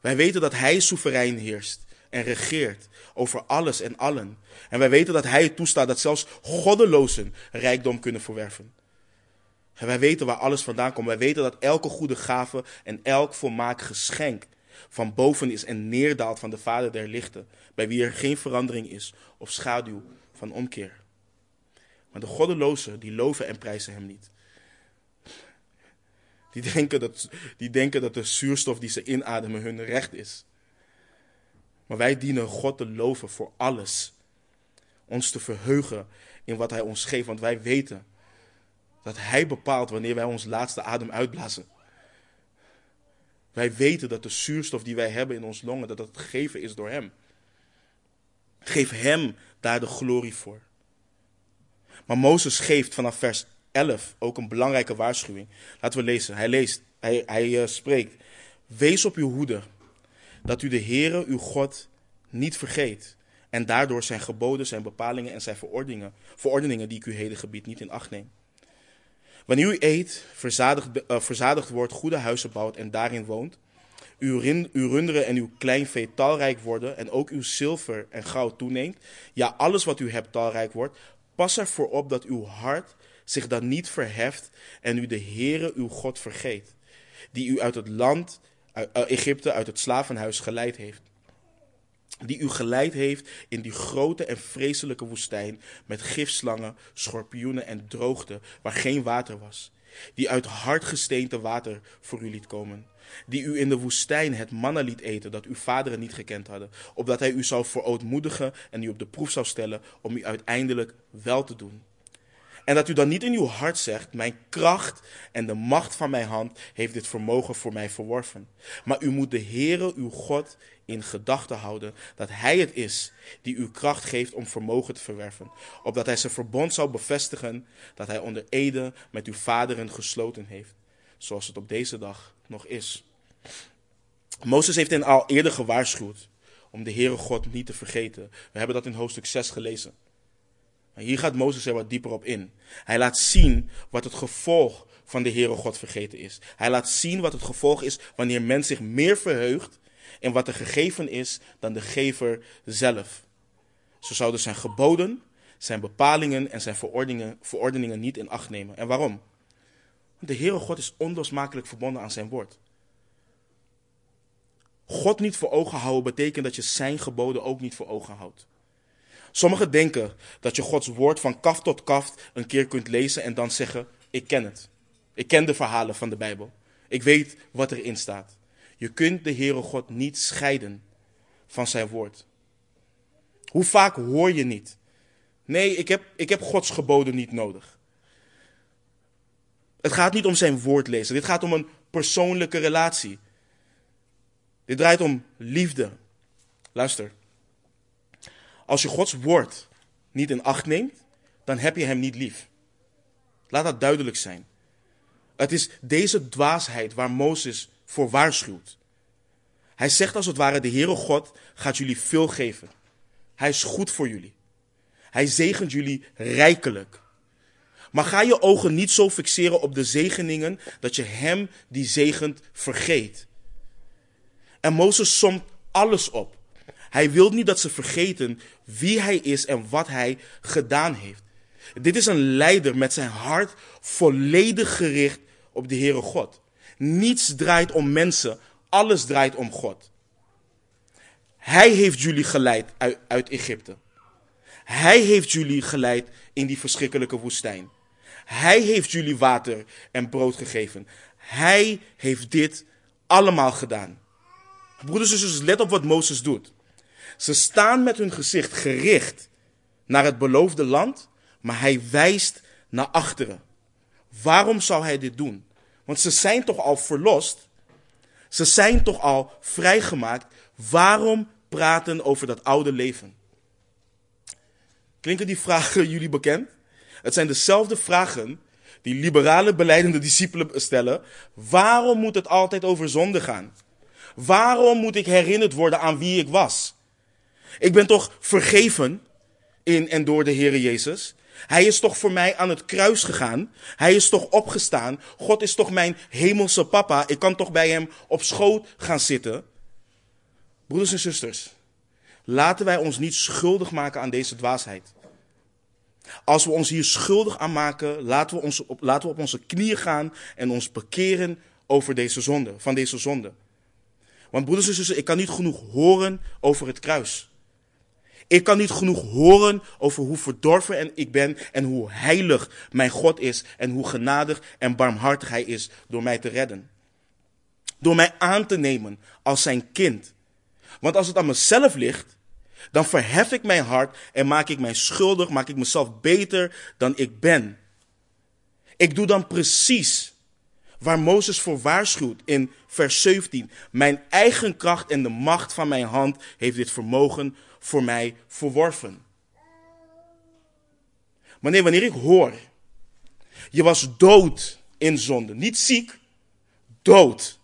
Wij weten dat Hij soeverein heerst en regeert over alles en allen. En wij weten dat Hij toestaat dat zelfs goddelozen rijkdom kunnen verwerven. En wij weten waar alles vandaan komt. Wij weten dat elke goede gave en elk volmaakt geschenk van boven is en neerdaalt van de Vader der lichten, bij wie er geen verandering is of schaduw van omkeer. Maar de goddelozen, die loven en prijzen hem niet. Die denken, dat, die denken dat de zuurstof die ze inademen hun recht is. Maar wij dienen God te loven voor alles. Ons te verheugen in wat Hij ons geeft, want wij weten dat Hij bepaalt wanneer wij ons laatste adem uitblazen. Wij weten dat de zuurstof die wij hebben in ons longen, dat dat gegeven is door Hem. Geef Hem daar de glorie voor. Maar Mozes geeft vanaf vers 11 ook een belangrijke waarschuwing. Laten we lezen. Hij leest, hij, hij uh, spreekt. Wees op uw hoede, dat u de Heere, uw God, niet vergeet. En daardoor zijn geboden, zijn bepalingen en zijn verordeningen, verordeningen die ik u heden gebied niet in acht neem. Wanneer u eet, verzadigd, uh, verzadigd wordt, goede huizen bouwt en daarin woont, uw, uw runderen en uw kleinvee talrijk worden en ook uw zilver en goud toeneemt, ja, alles wat u hebt talrijk wordt, pas ervoor op dat uw hart zich dan niet verheft en u de Heere uw God vergeet, die u uit het land uh, Egypte, uit het slavenhuis geleid heeft die u geleid heeft in die grote en vreselijke woestijn met gifslangen, schorpioenen en droogte waar geen water was, die uit hard gesteente water voor u liet komen, die u in de woestijn het manna liet eten dat uw vaderen niet gekend hadden, opdat hij u zou verootmoedigen en u op de proef zou stellen om u uiteindelijk wel te doen. En dat u dan niet in uw hart zegt: Mijn kracht en de macht van mijn hand heeft dit vermogen voor mij verworven. Maar u moet de Heere, uw God, in gedachten houden dat Hij het is die uw kracht geeft om vermogen te verwerven. Opdat Hij zijn verbond zou bevestigen dat Hij onder Ede met uw vaderen gesloten heeft. Zoals het op deze dag nog is. Mozes heeft hen al eerder gewaarschuwd om de Heere God niet te vergeten. We hebben dat in hoofdstuk 6 gelezen. Hier gaat Mozes er wat dieper op in. Hij laat zien wat het gevolg van de Heere God vergeten is. Hij laat zien wat het gevolg is wanneer men zich meer verheugt in wat er gegeven is dan de gever zelf. Zo zouden zijn geboden, zijn bepalingen en zijn verordeningen, verordeningen niet in acht nemen. En waarom? Want de Heere God is onlosmakelijk verbonden aan zijn woord. God niet voor ogen houden betekent dat je zijn geboden ook niet voor ogen houdt. Sommigen denken dat je Gods woord van kaf tot kaf een keer kunt lezen en dan zeggen: Ik ken het. Ik ken de verhalen van de Bijbel. Ik weet wat erin staat. Je kunt de Heere God niet scheiden van zijn woord. Hoe vaak hoor je niet? Nee, ik heb, ik heb Gods geboden niet nodig. Het gaat niet om zijn woord lezen. Dit gaat om een persoonlijke relatie. Dit draait om liefde. Luister. Als je Gods woord niet in acht neemt, dan heb je hem niet lief. Laat dat duidelijk zijn. Het is deze dwaasheid waar Mozes voor waarschuwt. Hij zegt als het ware: De Heere God gaat jullie veel geven. Hij is goed voor jullie. Hij zegent jullie rijkelijk. Maar ga je ogen niet zo fixeren op de zegeningen dat je hem die zegent vergeet. En Mozes somt alles op. Hij wil niet dat ze vergeten wie hij is en wat hij gedaan heeft. Dit is een leider met zijn hart volledig gericht op de Heere God. Niets draait om mensen, alles draait om God. Hij heeft jullie geleid uit, uit Egypte. Hij heeft jullie geleid in die verschrikkelijke woestijn. Hij heeft jullie water en brood gegeven. Hij heeft dit allemaal gedaan. Broeders en zusters, let op wat Mozes doet. Ze staan met hun gezicht gericht naar het beloofde land, maar hij wijst naar achteren. Waarom zou hij dit doen? Want ze zijn toch al verlost? Ze zijn toch al vrijgemaakt? Waarom praten over dat oude leven? Klinken die vragen jullie bekend? Het zijn dezelfde vragen die liberale beleidende discipelen stellen. Waarom moet het altijd over zonde gaan? Waarom moet ik herinnerd worden aan wie ik was? Ik ben toch vergeven in en door de Heer Jezus? Hij is toch voor mij aan het kruis gegaan? Hij is toch opgestaan? God is toch mijn hemelse papa? Ik kan toch bij hem op schoot gaan zitten? Broeders en zusters, laten wij ons niet schuldig maken aan deze dwaasheid. Als we ons hier schuldig aan maken, laten we, ons op, laten we op onze knieën gaan en ons bekeren over deze zonde, van deze zonde. Want broeders en zusters, ik kan niet genoeg horen over het kruis. Ik kan niet genoeg horen over hoe verdorven ik ben en hoe heilig mijn God is en hoe genadig en barmhartig Hij is door mij te redden. Door mij aan te nemen als zijn kind. Want als het aan mezelf ligt, dan verhef ik mijn hart en maak ik mij schuldig, maak ik mezelf beter dan ik ben. Ik doe dan precies waar Mozes voor waarschuwt in vers 17. Mijn eigen kracht en de macht van mijn hand heeft dit vermogen voor mij verworven. Maar nee, wanneer ik hoor, je was dood in zonde, niet ziek, dood,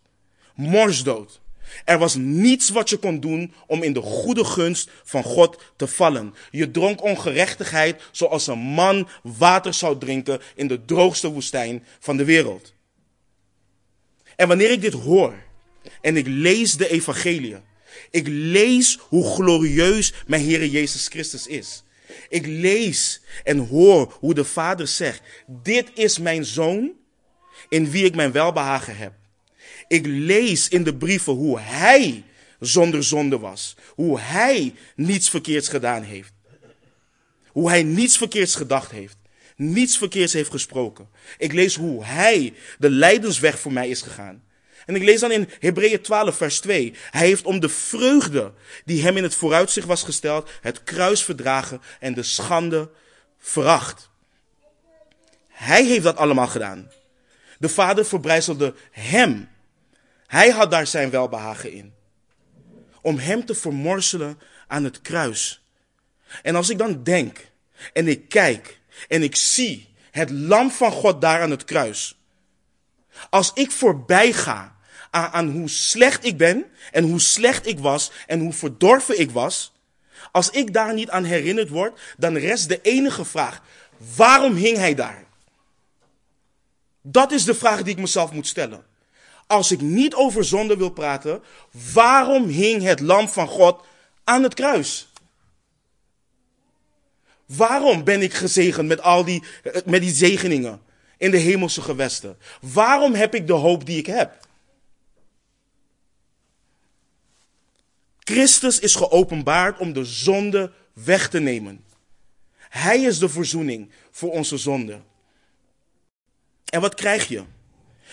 morsdood. Er was niets wat je kon doen om in de goede gunst van God te vallen. Je dronk ongerechtigheid zoals een man water zou drinken in de droogste woestijn van de wereld. En wanneer ik dit hoor en ik lees de evangelie, ik lees hoe glorieus mijn Heer Jezus Christus is. Ik lees en hoor hoe de Vader zegt, dit is mijn zoon in wie ik mijn welbehagen heb. Ik lees in de brieven hoe hij zonder zonde was. Hoe hij niets verkeerds gedaan heeft. Hoe hij niets verkeerds gedacht heeft. Niets verkeerds heeft gesproken. Ik lees hoe hij de lijdensweg voor mij is gegaan. En ik lees dan in Hebreeën 12, vers 2. Hij heeft om de vreugde die hem in het vooruitzicht was gesteld, het kruis verdragen en de schande veracht. Hij heeft dat allemaal gedaan. De vader verbrijzelde hem hij had daar zijn welbehagen in. Om hem te vermorselen aan het kruis. En als ik dan denk en ik kijk en ik zie het lam van God daar aan het kruis. Als ik voorbij ga aan, hoe slecht ik ben en hoe slecht ik was en hoe verdorven ik was. Als ik daar niet aan herinnerd word, dan rest de enige vraag. Waarom hing hij daar? Dat is de vraag die ik mezelf moet stellen als ik niet over zonde wil praten, waarom hing het lam van God aan het kruis? Waarom ben ik gezegend met al die, met die zegeningen in de hemelse gewesten? Waarom heb ik de hoop die ik heb? Christus is geopenbaard om de zonde weg te nemen. Hij is de verzoening voor onze zonde. En wat krijg je?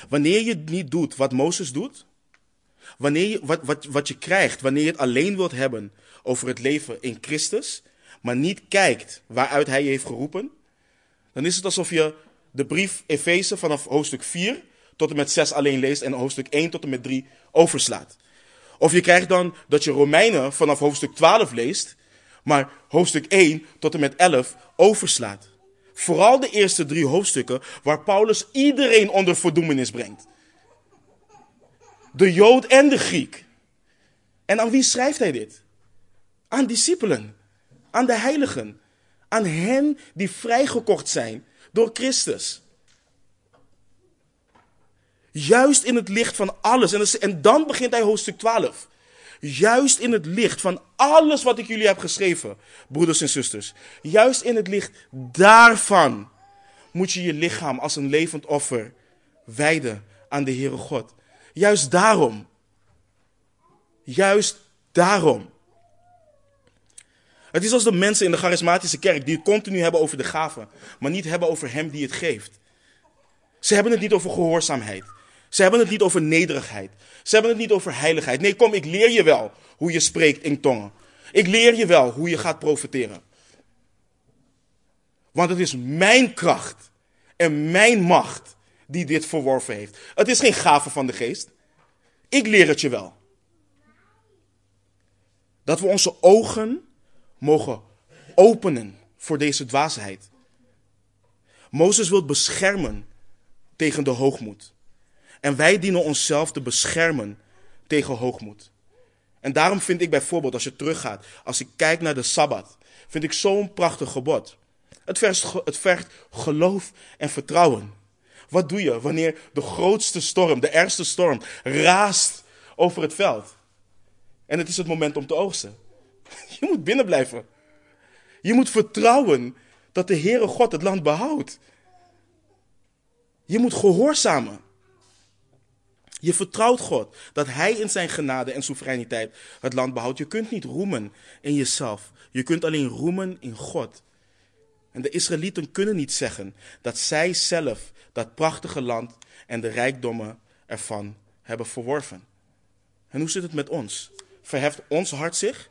Wanneer je niet doet wat Mozes doet, wanneer je, wat, wat, wat je krijgt, wanneer je het alleen wilt hebben over het leven in Christus, maar niet kijkt waaruit hij je heeft geroepen, dan is het alsof je de brief Efeze vanaf hoofdstuk 4 tot en met 6 alleen leest en hoofdstuk 1 tot en met 3 overslaat. Of je krijgt dan dat je Romeinen vanaf hoofdstuk 12 leest, maar hoofdstuk 1 tot en met 11 overslaat. Vooral de eerste drie hoofdstukken waar Paulus iedereen onder verdoemenis brengt. De Jood en de Griek. En aan wie schrijft hij dit? Aan discipelen, aan de heiligen, aan hen die vrijgekocht zijn door Christus. Juist in het licht van alles. En dan begint hij hoofdstuk 12. Juist in het licht van alles wat ik jullie heb geschreven, broeders en zusters. Juist in het licht daarvan moet je je lichaam als een levend offer wijden aan de Heere God. Juist daarom. Juist daarom. Het is als de mensen in de charismatische kerk die het continu hebben over de gaven, maar niet hebben over Hem die het geeft. Ze hebben het niet over gehoorzaamheid. Ze hebben het niet over nederigheid. Ze hebben het niet over heiligheid. Nee, kom, ik leer je wel hoe je spreekt in tongen. Ik leer je wel hoe je gaat profiteren. Want het is mijn kracht en mijn macht die dit verworven heeft. Het is geen gave van de geest. Ik leer het je wel. Dat we onze ogen mogen openen voor deze dwaasheid. Mozes wil beschermen tegen de hoogmoed. En wij dienen onszelf te beschermen tegen hoogmoed. En daarom vind ik bijvoorbeeld, als je teruggaat, als ik kijk naar de Sabbat, vind ik zo'n prachtig gebod. Het vergt, het vergt geloof en vertrouwen. Wat doe je wanneer de grootste storm, de ergste storm, raast over het veld? En het is het moment om te oogsten. Je moet binnen blijven. Je moet vertrouwen dat de Heere God het land behoudt. Je moet gehoorzamen. Je vertrouwt God dat Hij in zijn genade en soevereiniteit het land behoudt. Je kunt niet roemen in jezelf. Je kunt alleen roemen in God. En de Israëlieten kunnen niet zeggen dat zij zelf dat prachtige land en de rijkdommen ervan hebben verworven. En hoe zit het met ons? Verheft ons hart zich?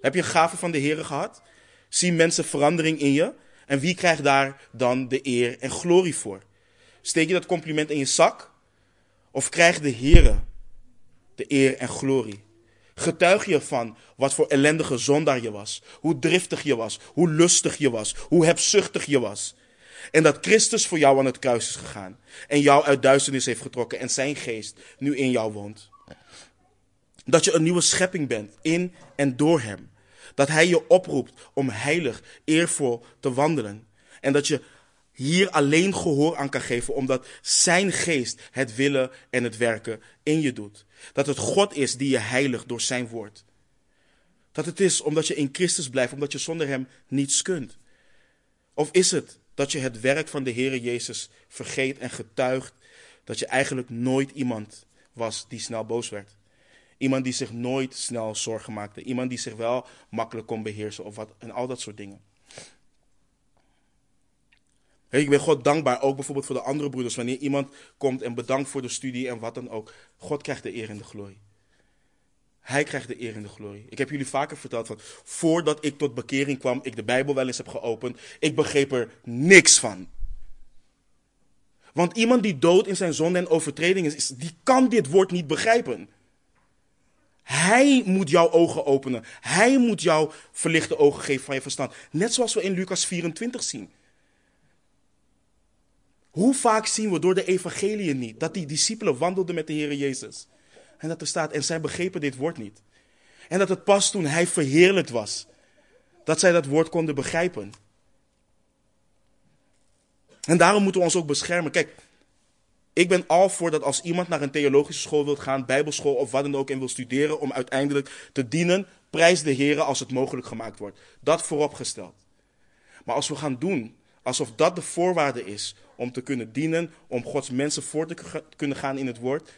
Heb je gaven van de Heer gehad? Zien mensen verandering in je? En wie krijgt daar dan de eer en glorie voor? Steek je dat compliment in je zak? Of krijgt de Heer de eer en glorie? Getuig je van wat voor ellendige zondaar je was. Hoe driftig je was. Hoe lustig je was. Hoe hebzuchtig je was. En dat Christus voor jou aan het kruis is gegaan. En jou uit duisternis heeft getrokken. En zijn geest nu in jou woont. Dat je een nieuwe schepping bent. In en door hem. Dat hij je oproept om heilig, eervol te wandelen. En dat je hier alleen gehoor aan kan geven, omdat Zijn geest het willen en het werken in je doet. Dat het God is die je heiligt door Zijn woord. Dat het is omdat je in Christus blijft, omdat je zonder Hem niets kunt. Of is het dat je het werk van de Heere Jezus vergeet en getuigt dat je eigenlijk nooit iemand was die snel boos werd? Iemand die zich nooit snel zorgen maakte. Iemand die zich wel makkelijk kon beheersen of wat en al dat soort dingen. Ik ben God dankbaar, ook bijvoorbeeld voor de andere broeders. Wanneer iemand komt en bedankt voor de studie en wat dan ook. God krijgt de eer en de glorie. Hij krijgt de eer en de glorie. Ik heb jullie vaker verteld van, voordat ik tot bekering kwam, ik de Bijbel wel eens heb geopend, ik begreep er niks van. Want iemand die dood in zijn zonde en overtreding is, die kan dit woord niet begrijpen. Hij moet jouw ogen openen. Hij moet jou verlichte ogen geven van je verstand. Net zoals we in Lucas 24 zien. Hoe vaak zien we door de evangeliën niet dat die discipelen wandelden met de Heer Jezus? En dat er staat, en zij begrepen dit woord niet. En dat het pas toen hij verheerlijkt was, dat zij dat woord konden begrijpen. En daarom moeten we ons ook beschermen. Kijk, ik ben al voor dat als iemand naar een theologische school wil gaan, bijbelschool of wat dan ook, en wil studeren om uiteindelijk te dienen, prijs de Heer als het mogelijk gemaakt wordt. Dat vooropgesteld. Maar als we gaan doen alsof dat de voorwaarde is om te kunnen dienen, om Gods mensen voor te kunnen gaan in het woord,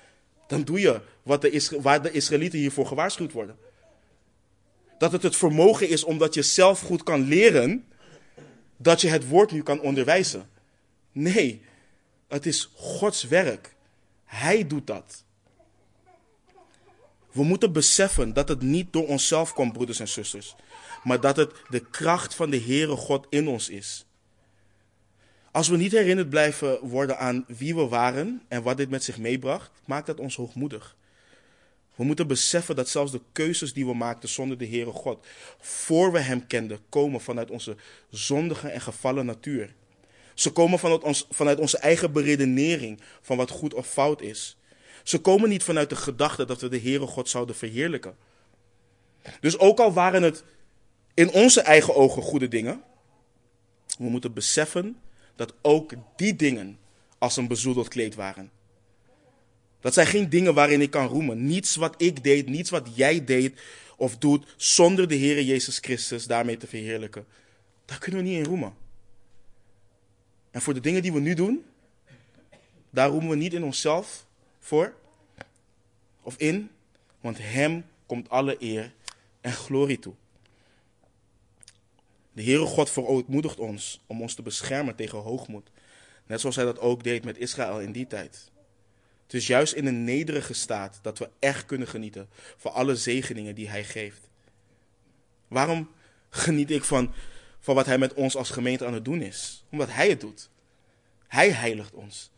dan doe je wat de waar de Israëlieten hiervoor gewaarschuwd worden. Dat het het vermogen is omdat je zelf goed kan leren, dat je het woord nu kan onderwijzen. Nee, het is Gods werk. Hij doet dat. We moeten beseffen dat het niet door onszelf komt, broeders en zusters, maar dat het de kracht van de Heere God in ons is. Als we niet herinnerd blijven worden aan wie we waren en wat dit met zich meebracht, maakt dat ons hoogmoedig. We moeten beseffen dat zelfs de keuzes die we maakten zonder de Heere God, voor we Hem kenden, komen vanuit onze zondige en gevallen natuur. Ze komen vanuit, vanuit onze eigen beredenering van wat goed of fout is. Ze komen niet vanuit de gedachte dat we de Heere God zouden verheerlijken. Dus ook al waren het in onze eigen ogen goede dingen, we moeten beseffen dat ook die dingen als een bezoedeld kleed waren. Dat zijn geen dingen waarin ik kan roemen. Niets wat ik deed, niets wat jij deed of doet zonder de Heer Jezus Christus daarmee te verheerlijken. Daar kunnen we niet in roemen. En voor de dingen die we nu doen, daar roemen we niet in onszelf voor of in, want Hem komt alle eer en glorie toe. De Heere God verootmoedigt ons om ons te beschermen tegen hoogmoed. Net zoals hij dat ook deed met Israël in die tijd. Het is juist in een nederige staat dat we echt kunnen genieten van alle zegeningen die hij geeft. Waarom geniet ik van, van wat hij met ons als gemeente aan het doen is? Omdat hij het doet. Hij heiligt ons.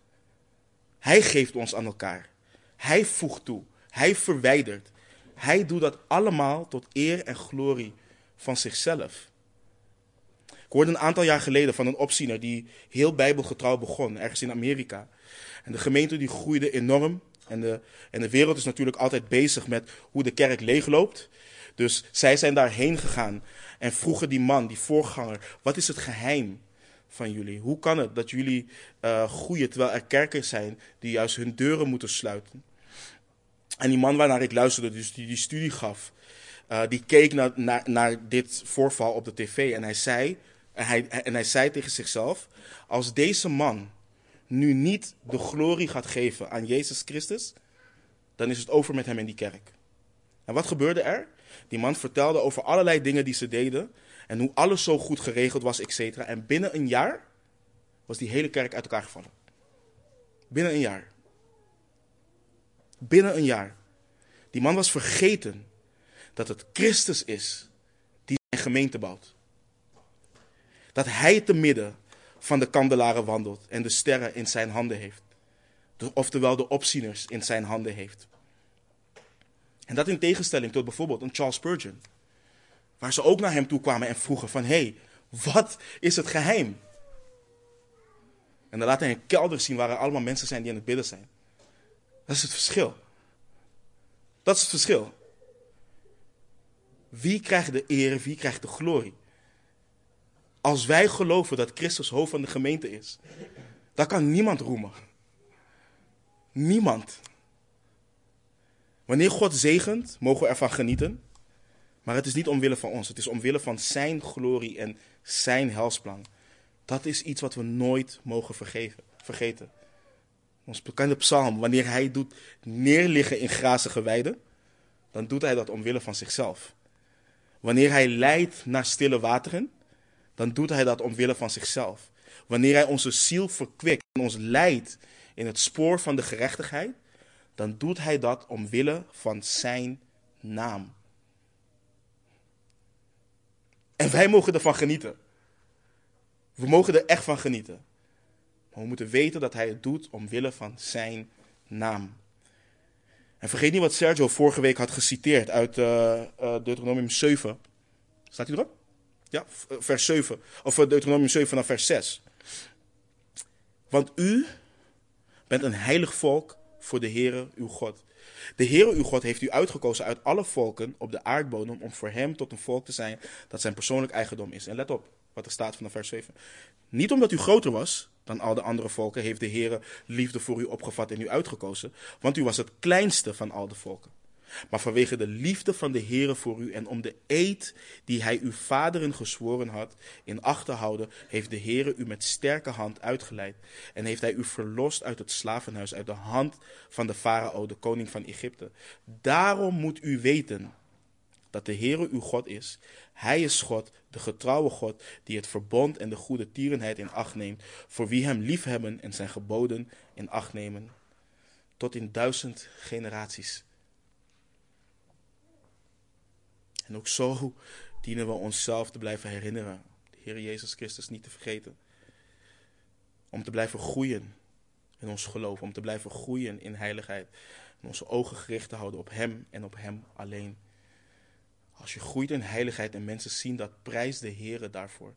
Hij geeft ons aan elkaar. Hij voegt toe. Hij verwijdert. Hij doet dat allemaal tot eer en glorie van zichzelf. Ik hoorde een aantal jaar geleden van een opziener die heel bijbelgetrouw begon, ergens in Amerika. En de gemeente die groeide enorm. En de, en de wereld is natuurlijk altijd bezig met hoe de kerk leegloopt. Dus zij zijn daarheen gegaan en vroegen die man, die voorganger, wat is het geheim van jullie? Hoe kan het dat jullie uh, groeien terwijl er kerken zijn die juist hun deuren moeten sluiten? En die man waarnaar ik luisterde, dus die die studie gaf, uh, die keek naar, naar, naar dit voorval op de tv en hij zei, en hij, en hij zei tegen zichzelf, als deze man nu niet de glorie gaat geven aan Jezus Christus, dan is het over met hem in die kerk. En wat gebeurde er? Die man vertelde over allerlei dingen die ze deden en hoe alles zo goed geregeld was, etc. En binnen een jaar was die hele kerk uit elkaar gevallen. Binnen een jaar. Binnen een jaar. Die man was vergeten dat het Christus is die zijn gemeente bouwt. Dat hij te midden van de kandelaren wandelt en de sterren in zijn handen heeft. Oftewel de opzieners in zijn handen heeft. En dat in tegenstelling tot bijvoorbeeld een Charles Spurgeon. Waar ze ook naar hem toe kwamen en vroegen van, hé, hey, wat is het geheim? En dan laat hij een kelder zien waar er allemaal mensen zijn die aan het bidden zijn. Dat is het verschil. Dat is het verschil. Wie krijgt de eer, wie krijgt de glorie? Als wij geloven dat Christus hoofd van de gemeente is, dan kan niemand roemen. Niemand. Wanneer God zegent, mogen we ervan genieten. Maar het is niet omwille van ons. Het is omwille van zijn glorie en zijn helsplan. Dat is iets wat we nooit mogen vergeven, vergeten. Ons bekende psalm, wanneer hij doet neerliggen in grazige weiden, dan doet hij dat omwille van zichzelf. Wanneer hij leidt naar stille wateren, dan doet hij dat omwille van zichzelf. Wanneer hij onze ziel verkwikt en ons leidt in het spoor van de gerechtigheid, dan doet hij dat omwille van zijn naam. En wij mogen ervan genieten. We mogen er echt van genieten. Maar we moeten weten dat hij het doet omwille van zijn naam. En vergeet niet wat Sergio vorige week had geciteerd uit uh, uh, Deuteronomium 7. Staat hij erop? Ja, eh, vers 7. Of Deuteronomium 7 vanaf vers 6. Want u bent een heilig volk voor de Heere uw God. De Heere uw God heeft u uitgekozen uit alle volken op de aardbodem om voor hem tot een volk te zijn dat zijn persoonlijk eigendom is. En let op wat er staat vanaf vers 7. Niet omdat u groter was dan al de andere volken, heeft de Heere liefde voor u opgevat en u uitgekozen, want u was het kleinste van al de volken. Maar vanwege de liefde van de Heere voor u en om de eed die hij uw vaderen gezworen had in acht te houden, heeft de Heere u met sterke hand uitgeleid en heeft hij u verlost uit het slavenhuis, uit de hand van de farao, de koning van Egypte. Daarom moet u weten dat de Heere uw God is. Hij is God, de getrouwe God, die het verbond en de goede tierenheid in acht neemt, voor wie hem liefhebben en zijn geboden in acht nemen, tot in duizend generaties. En ook zo dienen we onszelf te blijven herinneren, de Heer Jezus Christus niet te vergeten. Om te blijven groeien in ons geloof, om te blijven groeien in heiligheid. En onze ogen gericht te houden op Hem en op Hem alleen. Als je groeit in heiligheid en mensen zien dat, prijs de Heer daarvoor.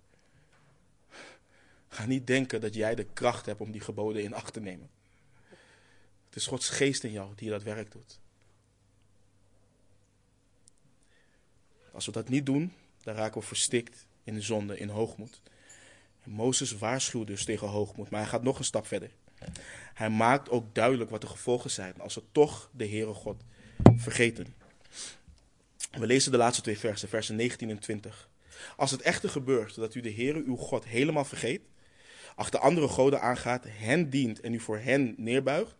Ga niet denken dat jij de kracht hebt om die geboden in acht te nemen. Het is Gods geest in jou die dat werk doet. Als we dat niet doen, dan raken we verstikt in de zonde, in hoogmoed. En Mozes waarschuwt dus tegen hoogmoed, maar hij gaat nog een stap verder. Hij maakt ook duidelijk wat de gevolgen zijn als we toch de Heere God vergeten. We lezen de laatste twee versen, versen 19 en 20. Als het echter gebeurt dat u de Heere uw God helemaal vergeet, achter andere goden aangaat, hen dient en u voor hen neerbuigt,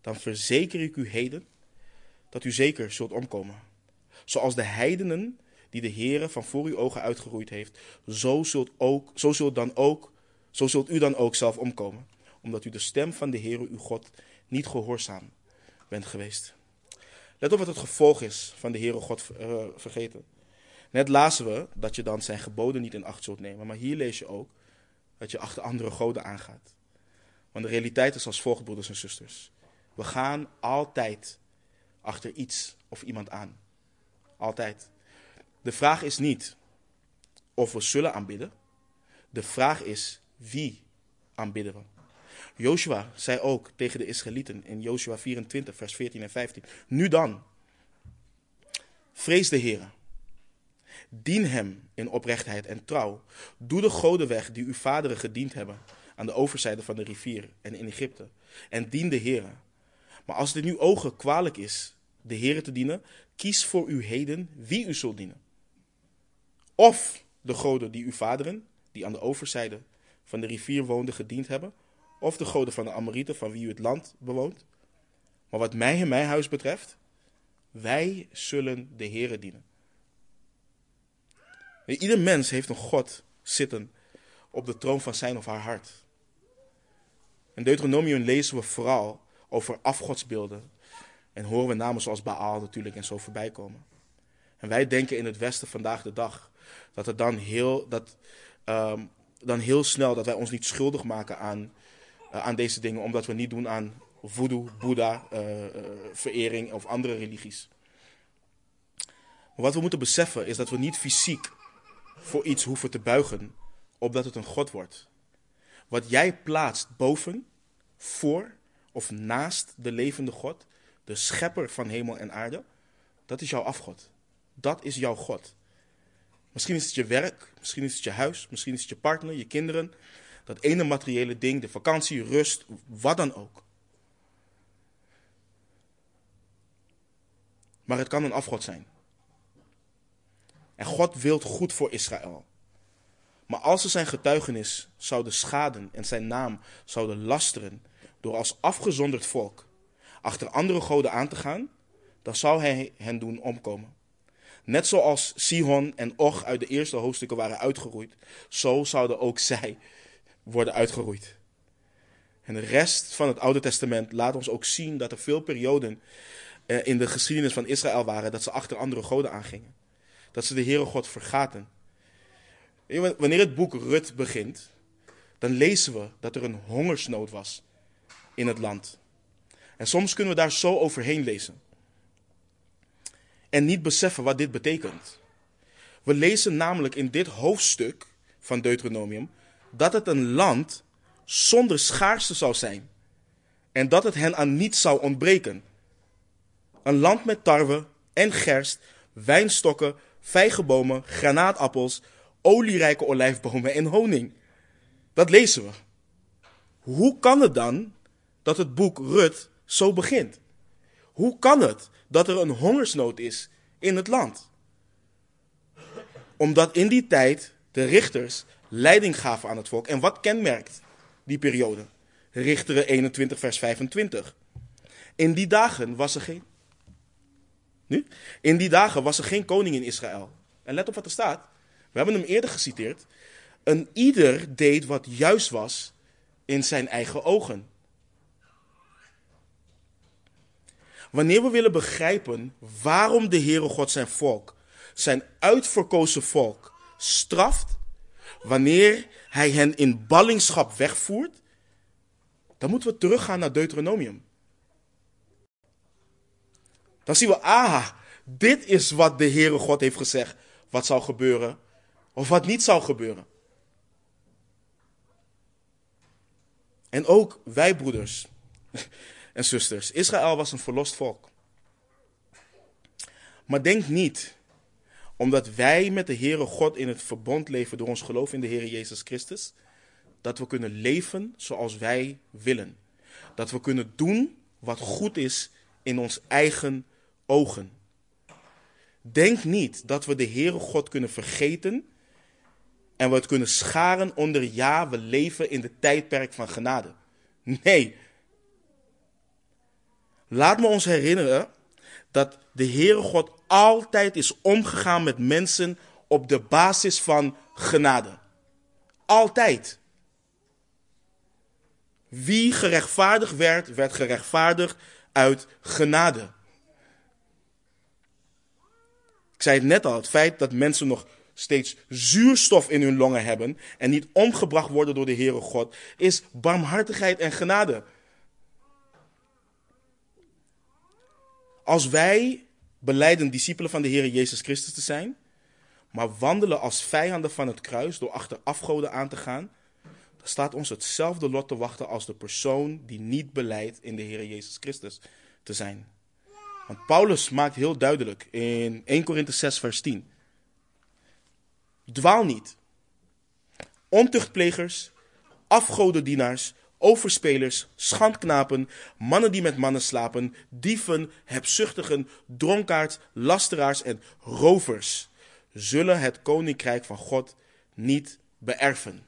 dan verzeker ik u heden dat u zeker zult omkomen. Zoals de heidenen die de Heere van voor uw ogen uitgeroeid heeft, zo zult, ook, zo zult, dan ook, zo zult u dan ook zelf omkomen, omdat u de stem van de Heere uw God niet gehoorzaam bent geweest. Let op wat het gevolg is van de Heere God uh, vergeten. Net lazen we dat je dan zijn geboden niet in acht zult nemen, maar hier lees je ook dat je achter andere goden aangaat. Want de realiteit is als volgt, broeders en zusters. We gaan altijd achter iets of iemand aan. Altijd. De vraag is niet of we zullen aanbidden. De vraag is wie aanbidden we. Joshua zei ook tegen de Israëlieten in Joshua 24, vers 14 en 15. Nu dan, vrees de Heer. Dien hem in oprechtheid en trouw. Doe de goden weg die uw vaderen gediend hebben aan de overzijde van de rivier en in Egypte. En dien de Heer. Maar als in uw ogen kwalijk is de Heer te dienen, kies voor u heden wie u zult dienen. Of de goden die uw vaderen, die aan de overzijde van de rivier woonden, gediend hebben, of de goden van de Amorieten, van wie u het land bewoont. Maar wat mij en mijn huis betreft, wij zullen de Heere dienen. Ieder mens heeft een God zitten op de troon van zijn of haar hart. In Deuteronomium lezen we vooral over afgodsbeelden. En horen we namen zoals Baal natuurlijk en zo voorbij komen. En wij denken in het Westen vandaag de dag dat het dan heel, dat, um, dan heel snel dat wij ons niet schuldig maken aan, uh, aan deze dingen, omdat we niet doen aan voodoo, boeddha, uh, uh, verering of andere religies. Maar wat we moeten beseffen is dat we niet fysiek voor iets hoeven te buigen, opdat het een God wordt. Wat jij plaatst boven, voor of naast de levende God, de schepper van hemel en aarde, dat is jouw afgod. Dat is jouw God. Misschien is het je werk, misschien is het je huis, misschien is het je partner, je kinderen. Dat ene materiële ding, de vakantie, rust, wat dan ook. Maar het kan een afgod zijn. En God wilt goed voor Israël. Maar als ze zijn getuigenis zouden schaden en zijn naam zouden lasteren door als afgezonderd volk achter andere goden aan te gaan, dan zou hij hen doen omkomen. Net zoals Sihon en Och uit de eerste hoofdstukken waren uitgeroeid, zo zouden ook zij worden uitgeroeid. En de rest van het Oude Testament laat ons ook zien dat er veel perioden eh, in de geschiedenis van Israël waren dat ze achter andere goden aangingen. Dat ze de Heere God vergaten. Wanneer het boek Rut begint, dan lezen we dat er een hongersnood was in het land. En soms kunnen we daar zo overheen lezen. En niet beseffen wat dit betekent. We lezen namelijk in dit hoofdstuk van Deuteronomium dat het een land zonder schaarste zou zijn. En dat het hen aan niets zou ontbreken. Een land met tarwe en gerst, wijnstokken, vijgenbomen, granaatappels, olierijke olijfbomen en honing. Dat lezen we. Hoe kan het dan dat het boek Rut zo begint? Hoe kan het dat er een hongersnood is in het land? Omdat in die tijd de richters leiding gaven aan het volk. En wat kenmerkt die periode? Richteren 21, vers 25. In die dagen was er geen. Nu? In die dagen was er geen koning in Israël. En let op wat er staat. We hebben hem eerder geciteerd. Een ieder deed wat juist was in zijn eigen ogen. Wanneer we willen begrijpen waarom de Heere God zijn volk, zijn uitverkozen volk, straft, wanneer hij hen in ballingschap wegvoert, dan moeten we teruggaan naar Deuteronomium. Dan zien we, ah, dit is wat de Heere God heeft gezegd, wat zou gebeuren, of wat niet zou gebeuren. En ook wij, broeders, en zusters, Israël was een verlost volk. Maar denk niet, omdat wij met de Heere God in het verbond leven door ons geloof in de Heere Jezus Christus, dat we kunnen leven zoals wij willen. Dat we kunnen doen wat goed is in ons eigen ogen. Denk niet dat we de Heere God kunnen vergeten en we het kunnen scharen onder ja, we leven in de tijdperk van genade. Nee. Laat me ons herinneren dat de Heere God altijd is omgegaan met mensen op de basis van genade. Altijd. Wie gerechtvaardigd werd, werd gerechtvaardigd uit genade. Ik zei het net al, het feit dat mensen nog steeds zuurstof in hun longen hebben en niet omgebracht worden door de Heere God, is barmhartigheid en genade. Als wij beleiden discipelen van de Heer Jezus Christus te zijn, maar wandelen als vijanden van het kruis door achter afgoden aan te gaan, dan staat ons hetzelfde lot te wachten als de persoon die niet beleidt in de Heer Jezus Christus te zijn. Want Paulus maakt heel duidelijk in 1 Korinthe 6 vers 10. Dwaal niet. Ontuchtplegers, afgodendienaars, overspelers, schandknapen, mannen die met mannen slapen, dieven, hebzuchtigen, dronkaards, lasteraars en rovers zullen het koninkrijk van God niet beërven.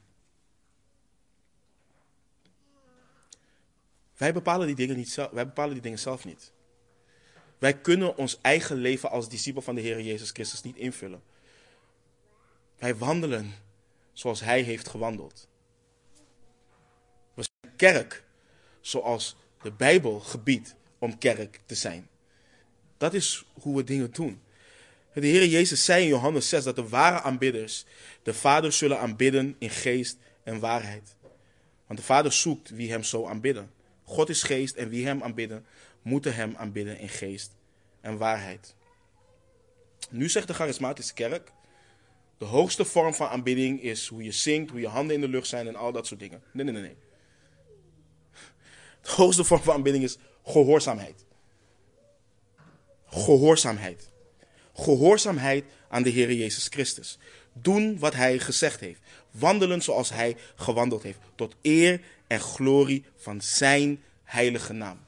Wij bepalen die dingen, niet zelf, wij bepalen die dingen zelf niet. Wij kunnen ons eigen leven als discipel van de Heer Jezus Christus niet invullen. Wij wandelen zoals Hij heeft gewandeld. Kerk zoals de Bijbel gebiedt om kerk te zijn. Dat is hoe we dingen doen. De Heer Jezus zei in Johannes 6 dat de ware aanbidders de Vader zullen aanbidden in geest en waarheid. Want de Vader zoekt wie hem zo aanbidden. God is geest en wie hem aanbidden, moeten hem aanbidden in geest en waarheid. Nu zegt de charismatische kerk, de hoogste vorm van aanbidding is hoe je zingt, hoe je handen in de lucht zijn en al dat soort dingen. Nee, nee, nee, nee. De hoogste vorm van aanbidding is gehoorzaamheid. Gehoorzaamheid. Gehoorzaamheid aan de Heer Jezus Christus. Doen wat Hij gezegd heeft. Wandelen zoals Hij gewandeld heeft. Tot eer en glorie van Zijn heilige naam.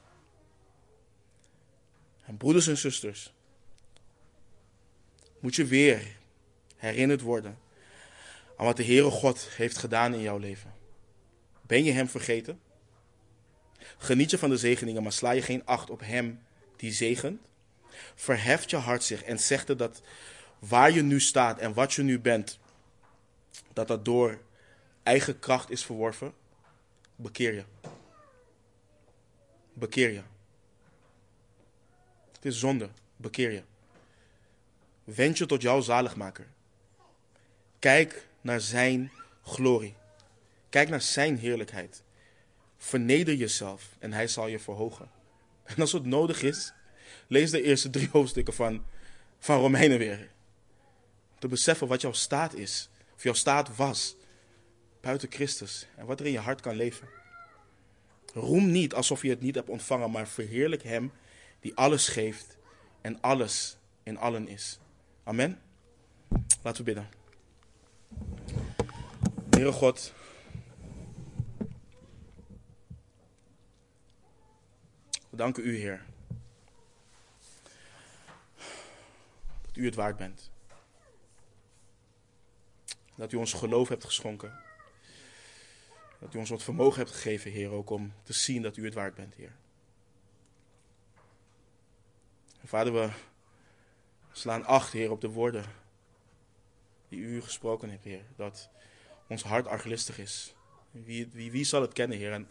En broeders en zusters, moet je weer herinnerd worden aan wat de Heere God heeft gedaan in jouw leven. Ben je Hem vergeten? Geniet je van de zegeningen, maar sla je geen acht op Hem die zegent? Verheft je hart zich en zegt dat waar je nu staat en wat je nu bent, dat dat door eigen kracht is verworven? Bekeer je. Bekeer je. Het is zonde. Bekeer je. Wend je tot jouw zaligmaker. Kijk naar zijn glorie. Kijk naar zijn heerlijkheid. Verneder jezelf en hij zal je verhogen. En als het nodig is, lees de eerste drie hoofdstukken van, van Romeinen weer. Te beseffen wat jouw staat is, of jouw staat was, buiten Christus en wat er in je hart kan leven. Roem niet alsof je het niet hebt ontvangen, maar verheerlijk Hem die alles geeft en alles in allen is. Amen. Laten we bidden. Heere God, we danken U, Heer, dat U het waard bent. Dat U ons geloof hebt geschonken. Dat U ons wat vermogen hebt gegeven, Heer, ook om te zien dat U het waard bent, Heer. Vader, we slaan acht, Heer, op de woorden die U gesproken hebt, Heer. Dat ons hart arglistig is. Wie, wie, wie zal het kennen, Heer? En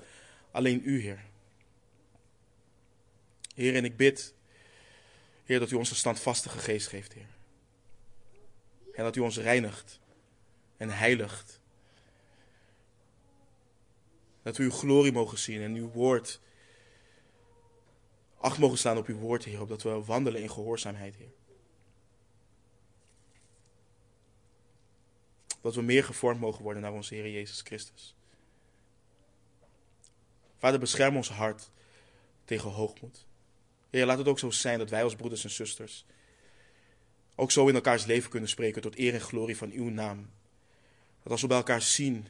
alleen U, Heer. Heer, en ik bid, Heer, dat U ons een standvastige geest geeft, Heer. En dat U ons reinigt en heiligt. Dat we uw glorie mogen zien en uw woord acht mogen slaan op uw woord, Heer. Opdat we wandelen in gehoorzaamheid, Heer. Dat we meer gevormd mogen worden naar onze Heer Jezus Christus. Vader, bescherm ons hart tegen hoogmoed. Heer, laat het ook zo zijn dat wij als broeders en zusters ook zo in elkaars leven kunnen spreken tot eer en glorie van uw naam. Dat als we bij elkaar zien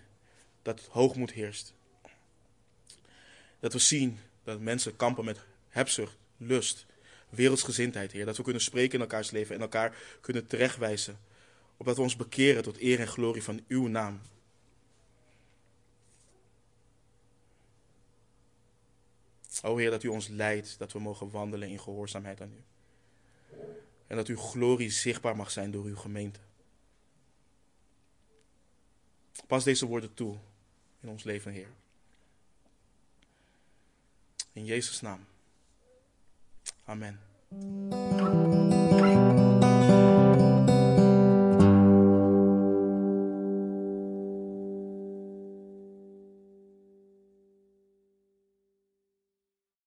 dat hoogmoed heerst. Dat we zien dat mensen kampen met hebzucht, lust, wereldsgezindheid, Heer. Dat we kunnen spreken in elkaars leven en elkaar kunnen terechtwijzen. Opdat we ons bekeren tot eer en glorie van uw naam. O Heer, dat u ons leidt, dat we mogen wandelen in gehoorzaamheid aan u. En dat uw glorie zichtbaar mag zijn door uw gemeente. Pas deze woorden toe in ons leven, Heer. In Jezus' naam. Amen.